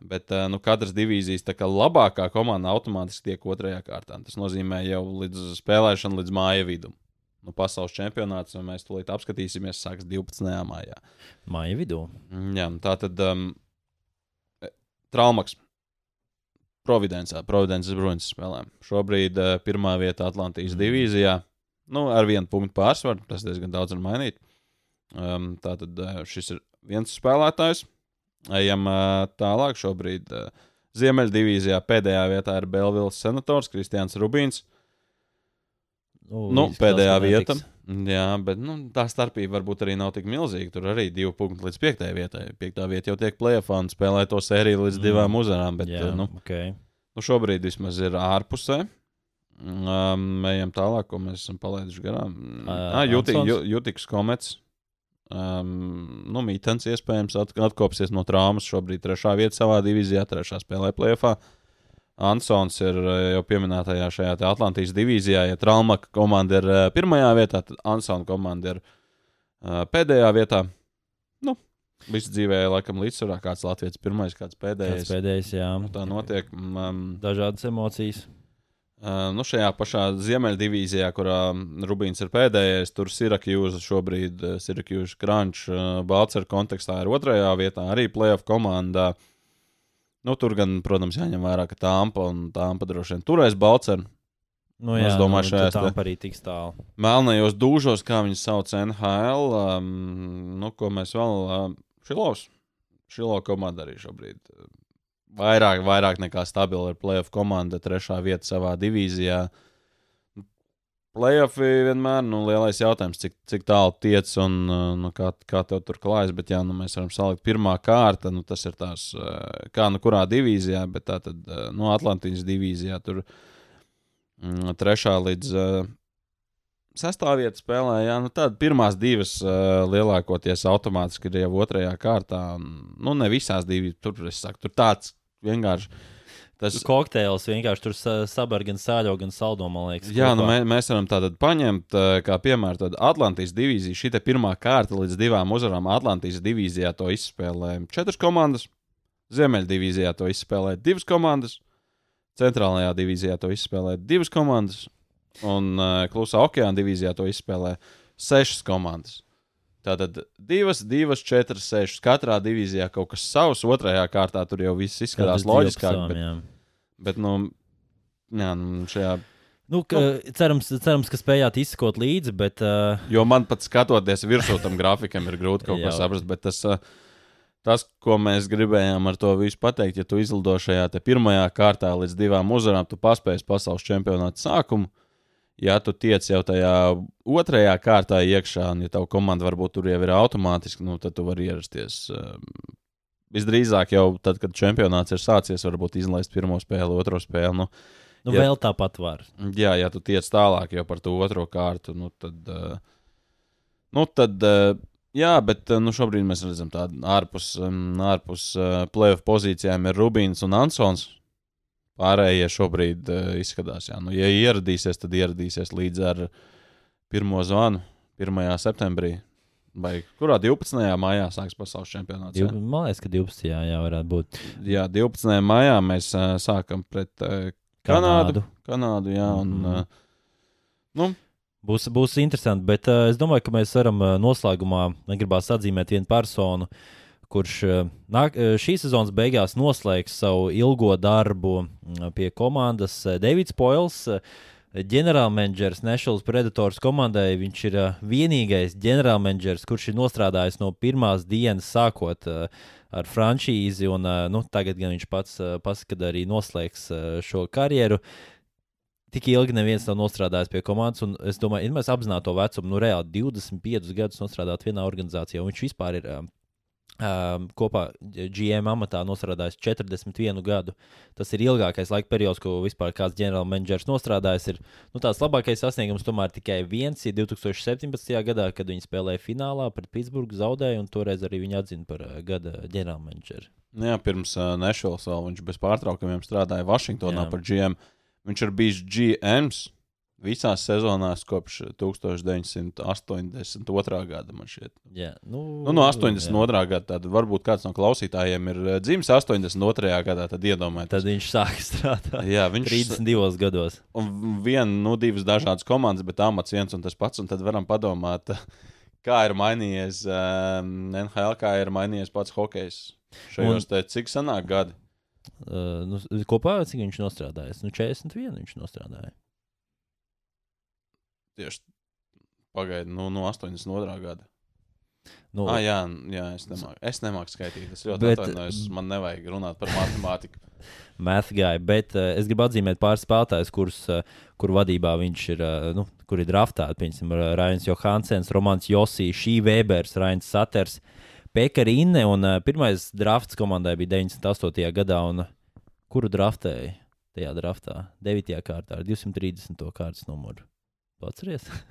Bet uh, nu, katras divīzijas labākā komanda automātiski tiek otrajā kārtā. Tas nozīmē jau līdz spēlēšanai, līdz māja vidum. Nu, pasaules čempionāts, un mēs tūlīt apskatīsimies, sāks 12. maijā. Māja vidū. Mm, Jā, tā tad um, Traumaks. Providencā, Providences Bruins spēlē. Šobrīd uh, pirmā vieta Atlantijas divīzijā. Nu, ar vienu punktu pārsvaru. Tas diezgan daudz var mainīt. Um, tātad uh, šis ir viens spēlētājs. Ejam uh, tālāk. Šobrīd uh, Ziemeļdivīzijā pēdējā vietā ir Belvils senators Kristians Rubīns. Nu, Nu, pēdējā vieta. netiks. Jā, bet nu, tā starpība varbūt arī nav tik milzīga. Tur arī divi punkti līdz piektajai vietai. Piektā vieta jau tiek plēsoņa un spēlē to sēriju līdz Mm. divām uzvarām. Bet, Jā, uh, nu, okay. nu, šobrīd vismaz ir ārpusē. Um, ejam tālāk, ko mēs esam palaiduši garām. Ā, Ah, jūtīgs komets. Um, nu, Mītens iespējams at, atkopsies no traumas. Šobrīd trešā vieta savā divīzijā, trešā spēlē plēfā. Ansons ir jau pieminētajā šajā Atlantijas divīzijā. Ja Traumaka komanda ir pirmajā vietā, tad Ansona komanda ir uh, pēdējā vietā. Nu, viss dzīvē laikam līdzsvarā. Kāds Latvijas pirmais, kāds pēdējais. Kāds pēdējais, jā. Nu, tā notiek. Um, Dažādas emocijas. Nu šajā pašā Ziemeļdivīzijā, kurā Rubīns ir pēdējais, tur Sirakūza šobrīd, Sirakūza Crunch, Balčers kontekstā ir otrajā vietā, arī playoff komandā. Nu, tur gan, protams, jāņem vērā, ka Tāmpa un Tāmpa droši vien turēs Balčeru. Nu, Es jā, domāju, nu, šajās tā te- arī tiks tālu. Melnajos dūžos, kā viņas sauc NHL, um, nu, ko mēs vēl. Um, Šilovs. Šilo komanda arī šobrīd. Vairāk, vairāk nekā stabila ir playoff komanda, trešā vieta savā divīzijā. Playoffi vienmēr nu, lielais jautājums, cik, cik tālu tiec un uh, nu, kā, kā tev tur klājas. Bet, jā, nu, mēs varam salikt pirmā kārta. Nu, tas ir tās, uh, kā nu kurā divīzijā, bet tā tad uh, no Atlantijas divīzijā tur mm, trešā līdz uh, sastāvā vietā spēlē. Jā, nu, tādas pirmās divas uh, lielākoties automātiski ir jau otrajā kārtā. Un, nu, ne visās divās, tur, saku, tur tāds vienkārši. Tas, Kokteils vienkārši tur sa- sabar gan sāļo, gan saldo, man liekas. Jā, nu, kopā. mē, mēs varam tādu paņemt, kā piemēram, tādu Atlantijas divīziju. Šī pirmā kārta līdz divām uzvarām Atlantijas divīzijā to izspēlēja četras komandas, Ziemeļdivīzijā to izspēlēja divas komandas, Centrālajā divīzijā to izspēlēja divas komandas, un Klusā okeāna divīzijā to izspēlēja sešas komandas. Tātad divas, divas, četras, sešas. Katrā divīzijā kaut kas savs, otrajā kārtā tur jau viss izskatās loģiskāk. Bet, jā. bet nu, jā, nu, šajā Nu, ka, cerams, cerams, ka spējāt izsekot līdzi, bet uh, Jo man pat skatoties virsū tam grafikam, ir grūti kaut ko saprast. Bet tas, ā, tas, ko mēs gribējām ar to visu pateikt, ja tu izlido šajā pirmajā kārtā līdz divām uzvarām, tu paspēji pasaules čempionāta sākumu. Ja tu tiec jau tajā otrajā kārtā iekšā, un ja tava komanda varbūt tur jau ir automātiski, nu, tad tu vari ierasties. ā, Visdrīzāk jau tad, kad čempionāts ir sācies, varbūt izlaist pirmo spēli, otro spēli. Nu, nu, Jā. vēl tāpat var. Jā, ja tu tiec tālāk jau par to otro kārtu, nu tad. Uh, nu tad uh, jā, bet nu, šobrīd mēs redzam, ka ārpus, ārpus playoff pozīcijām ir Rubīns un Ansons. Pārējie šobrīd uh, izskatās, jā, nu, ja ieradīsies, tad ieradīsies līdz ar pirmo zvanu 1. septembrī. Vai kurā 12. maijā sāksies pasaules čempionāts? Jā? man liekas, ka 12. Jā, varētu būt. Jā, 12. maijā mēs uh, sākam pret uh, Kanādu. Kanādu, jā, un, Mhm. uh, nu, Būs, būs interesanti, bet uh, es domāju, ka mēs varam uh, noslēgumā gribēt atzīmēt vienu personu, kurš uh, nāk, uh, šīs sezonas beigās noslēgs savu ilgo darbu mm, pie komandas. Uh, Davids Poils, ģenerālmenedžers National Predators komandai. Viņš ir vienīgais ģenerālmenedžers, kurš ir nostrādājis no pirmās dienas, sākot ar franšīzi. Un, nu, tagad gan viņš pats pasakā, ka arī noslēgs šo karjeru. Tik ilgi neviens nav nostrādājis pie komandas, es domāju, ja mēs apzinātu to vecumu, nu, reāli 25 gadus strādāt vienā organizācijā, viņš vispār ir um, kopā GM amatā nostrādājis 41 gadu. Tas ir ilgākais laika periods, ko vispār kāds ģenerālmenedžers nostrādājis. Ir, nu, tās labākais sasniegums tomēr tikai viens ir 2017. gadā, kad viņi spēlēja finālā pret Pitsburgu, zaudēja, un toreiz arī viņi atzina par gada ģenerālmenedžeru. Nu Jā, pirms uh, Nešels vēl viņš bez pārtraukumiem strādāja Vašingtonā Jā. par GM. Viņš ir bijis GMs visās sezonās kopš 1982. gada. man šķiet. Jā, nu, Nu, no 82. gada. Tad varbūt kāds no klausītājiem ir uh, dzimis 82. gadā. Tad iedomājieties. Tad viņš sāka strādāt Jā, viņš 32 gados. un viena, nu, divas dažādas komandas, bet amats viens un tas pats. Un tad varam padomāt, kā ir mainījies um, NHL, kā ir mainījies pats hokejs. Šajos te cik senāk gadi? Uh, nu, kopā cik viņš nostrādājis? Nu, 41 viņš nostrādāja. Tieši pagaidu, nu, no 82. gada. Nu, Ah, jā, jā, es nemāku, es nemāku skaitīt. Es ļoti Bet- atvainojos. Man nevajag runāt par matemātiku. Mathgāja, bet uh, es gribu atzīmēt pāris spēlētājus, kurus, uh, kur vadībā viņš ir, uh, nu, kur ir draftēti. Piemēram, Rains Johansens, Romans Josī, Šī Vēbers, Rains Saters, Pekka Rinne. Un uh, pirmais drafts komandai bija 98. gadā. Un, uh, kuru draftēja tajā draftā? 9. kārtā ar 230. kārtas numuru. Atceries?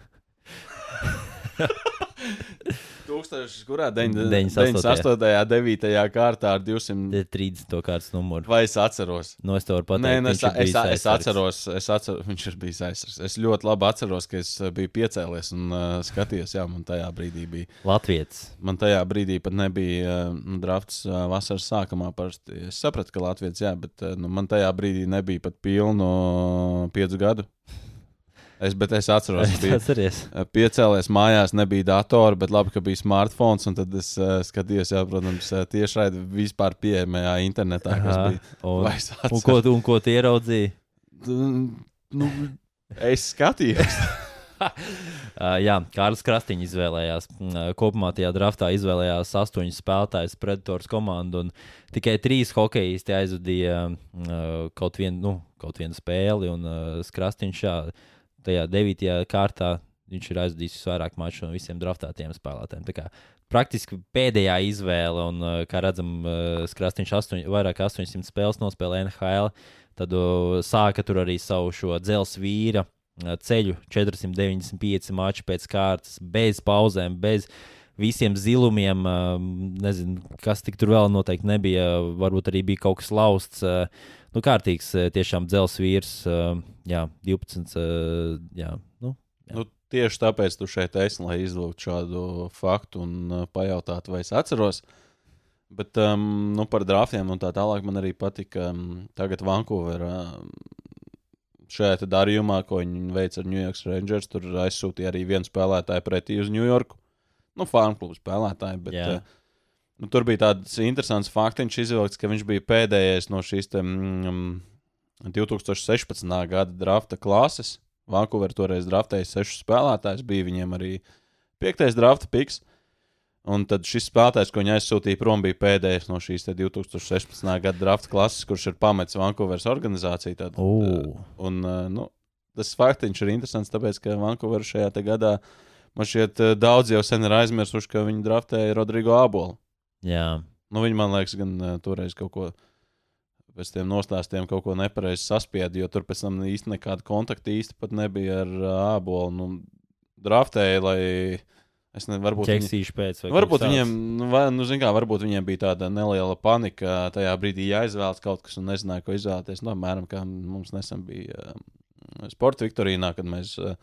Tūkstošs, kurā 98. 98. 9. kārtā ar 200. 30. kārtas numuru. Vai es atceros? Nu, es to varu pateikt. Nē, nu, es, es, es atceros, es atceros, viņš ir bijis aizsargs. Es ļoti labi atceros, ka es uh, biju piecēlies un uh, skatījos, jā, man tajā brīdī bija. Latvijas. Man tajā brīdī pat nebija uh, drafts uh, vasaras sākumā. Parasti. Es sapratu, ka Latvijas, jā, bet uh, nu, man tajā brīdī nebija pat pilnu uh, piecu gadu. Es, bet es atceros, ka bija piecēlies mājās, nebija datora, bet labi, ka bija smartphones. un Tad es uh, skatījos, jā, protams, tieši raidījumā vispār pieejamajā internetā, kas Aha, bija. Un, un, ko, un ko tu ieraudzīji? Nu, es skatījos. Uh, jā, Kārlis Krastīņš izvēlējās. Kopumā tajā draftā izvēlējās astoņus spēlētājus Predators komandu. un Tikai trīs hokeisti aizvadīja uh, kaut, vien, nu, kaut vienu spēli. Un uh, Krastīņš tajā devītajā kārtā viņš ir aizvadījis visvairāk maču no visiem draftētiem spēlētājiem. Tā kā Praktiski pēdējā izvēle, un, uh, kā redzam, uh, Krastīņš astoņ, vairāk kā 800 spēles nospēlēja NHL. Tad sāka tur arī savu šo dzelzceļa vīra uh, ceļu 495 maču pēc kārtas, bez pauzēm, bez visiem zilumiem. Nezinu, kas tik tur vēl noteikti nebija. Varbūt arī bija kaut kas lausts. Nu, kārtīgs, uh, tiešām dzelzceļa vīrs. uh, Jā, 12. uh, Jā, nu, Jā. Nu, tieši tāpēc tu šeit esi, lai izlūgtu šādu faktu un pajautātu, vai es atceros. Bet um, nu, par draftiem un tā tālāk man arī patika. Um, tagad Vankūverā um, šajā darījumā, ko viņi veica ar New York Rangers, tur aizsūtīja arī vienu spēlētāju pretī uz New Yorku. Nu, fanu klubu spēlētāju. Bet, Jā. uh, nu, tur bija tāds interesants faktiņš izvilkts, ka viņš bija pēdējais no šīs te, mm, 2016. gada drafta klases. Vankūverā toreiz draftēja sešus spēlētājus, bija viņiem arī piektais drafta piks. Un tad šis spēlētājs, ko viņi aizsūtīja prom, bija pēdējais no šīs te 2016. gada drafta klases, kurš ir pametis Vankūveras organizāciju. Tad, Ū. un, uh, nu, tas faktiņš ir interesants, tāpēc, ka Vankūverā šajā gadā man šķiet, uh, daudz jau sen ir aizmirsuši, ka viņi draftēja Rodrigo Abolu. Jā. Nu, viņi man liekas, gan uh, toreiz kaut ko pēc tiem nostāstiem kaut ko nepareizi saspieda, jo tur pēc tam īsti nekāda kontakta pat nebija ar uh, ābolu. Nu, draftēja, lai es nezinu, varbūt. viņi- pēc. Varbūt viņiem, nu, vai, nu, kā, varbūt viņiem bija tāda neliela panika tajā brīdī, jāizvēlas kaut kas, un nezināja, ko izvēlēties. Nu, apmēram kā mums nesen bija uh, sporta viktorīnā, kad mēs uh,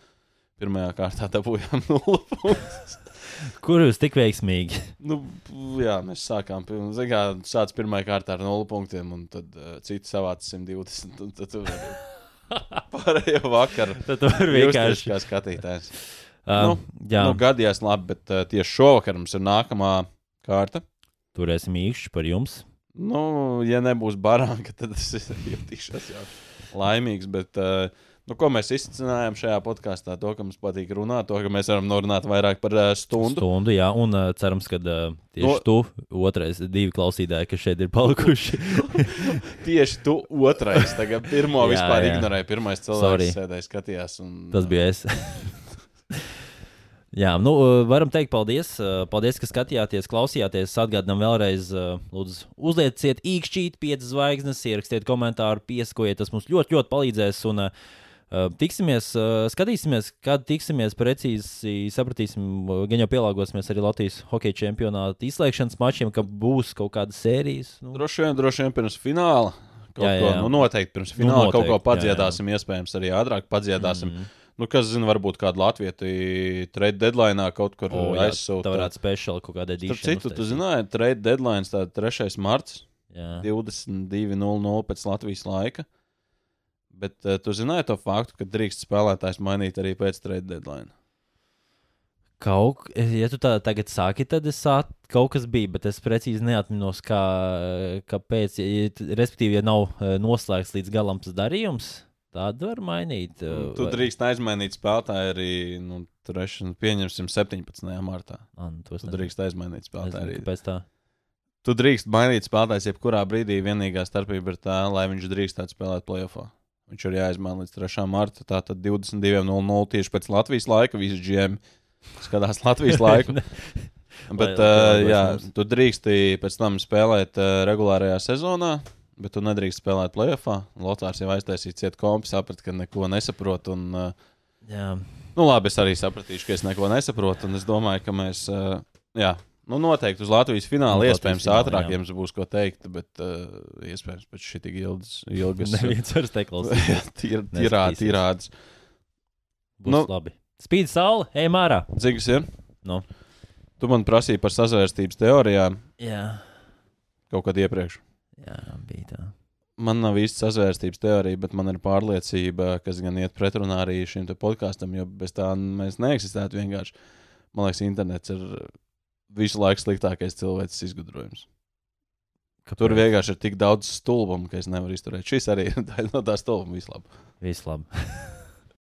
pirmajā kārtā dabūjām nulli punktus. Kur jūs tik veiksmīgi? Nu, jā, mēs sākām. Kā sācis pirmā kārta ar 0 punktiem, un tad uh, citi savāca 120. un Tad tur pārējo vakaru. Tad tur Justies vienkārši. kā skatītājs. Uh, Nu, jā, Nu, gadījās labi, bet uh, tieši šovakar mums ir nākamā kārta. turēsim īkšķi par jums. Nu, ja nebūs barāka, tad es jutīšos jau laimīgs. Bet, uh, nu, ko mēs izcinājām šajā podkāstā? To, ka mums patīk runāt, to, ka mēs varam norunāt vairāk par uh, stundu. Stundu, jā, un uh, cerams, ka uh, tieši No- tu, otrais, divi klausītāji, kas šeit ir palikuši. Tieši tu otrais, tagad pirmo Jā, vispār jā. ignorēji. Pirmais Sorry. cilvēks sēdēja, skatījās. Un, Tas bija es. Jā, nu, varam teikt paldies. Paldies, ka skatījāties, klausījāties. Atgādinām vēlreiz, lūdzu, uzlieciet īkšķīt, piecas zvaigznes, ierakstiet komentāru, piesakojiet. Tas mums ļoti, ļoti palīdzēs. Un, uh, tiksimies, skatīsimies, kad tiksimies precīzi. Sapratīsim, gan jau pielāgosimies arī Latvijas hokeja čempionāta izslēgšanas mačiem, ka būs kaut kādas sērijas. Nu, Droši vien, droši vien pirms fināla. Jā, jā. Ko, nu, noteikti pirms Nu, fināla nu, kaut ko noteikti, jā, jā. padziedāsim, iespējams, arī ātrāk padziedāsim. Mm. Nu, kas zina, varbūt kādu latviešu trade deadline kaut kur o, jā, aizsūtīt. Tā varētu speciāli kaut kādā edīcijā. citu, tu zināji, trade deadline tā 3. marts, Jā. 22.00 pēc Latvijas laika. Bet uh, tu zināji to faktu, ka drīkst spēlētājs mainīt arī pēc trade deadline. Kaut, ja tu tā tagad sāki, tad es at, kaut kas bija, bet es precīzi neatminos, kā, kāpēc. Ja, respektīvi, ja nav eh, noslēgts līdz galam tas darījums, Tādu var mainīt. uh, Tu vai- drīkst aizmainīt spēlētāju arī, nu, trešā, pieņemsim, 17. martā. Ā, nu, Tu nezinu. drīkst aizmainīt spēlētāju arī. Kāpēc tā? Tu drīkst mainīt spēlētājs jebkurā brīdī. Vienīgā starpība ir tā, lai viņš drīkstētu spēlēt playoffā. Viņš ir jāizmaina līdz 3. martam. Tātad 22.00 tieši pēc Latvijas laika. Visi GM skatās Latvijas laiku. Bet, Lai- lai uh, jā, tu drīksti pēc tam spēlēt uh, regulārajā sezonā, bet tu nedrīkst spēlēt playoffā. Lotārs jau aiztaisīja cietu kompu, saprata, ka neko nesaprot. Un, uh, Jā, nu, labi, es arī sapratīšu, ka es neko nesaprotu. Un es domāju, ka mēs, uh, jā, nu, noteikti uz Latvijas fināla Latvijas iespējams fināla, ātrāk jums būs ko teikt, bet uh, iespējams pēc šī tik ilgas, ilgas neviens vairs neklausās. tīrā, tīrādas. Būs Nu. labi. Spīd saule, ej mārā. Tas ir? Nu. Tu man prasīji par sazvērstības teorijām Jā, kaut kad iepriekš. jā, bija tā. Man nav īsti sazvērstības teorija, bet man ir pārliecība, kas gan iet pretrunā arī šim podkāstam, jo bez tā mēs neeksistētu vienkārši. Man liekas, internets ir visu laiku sliktākais cilvēks izgudrojums. Tur vienkārši ir tik daudz stulbumu, ka es nevaru izturēt. Šis arī ir daļa no tā stulbuma vislabāk. Viss labi.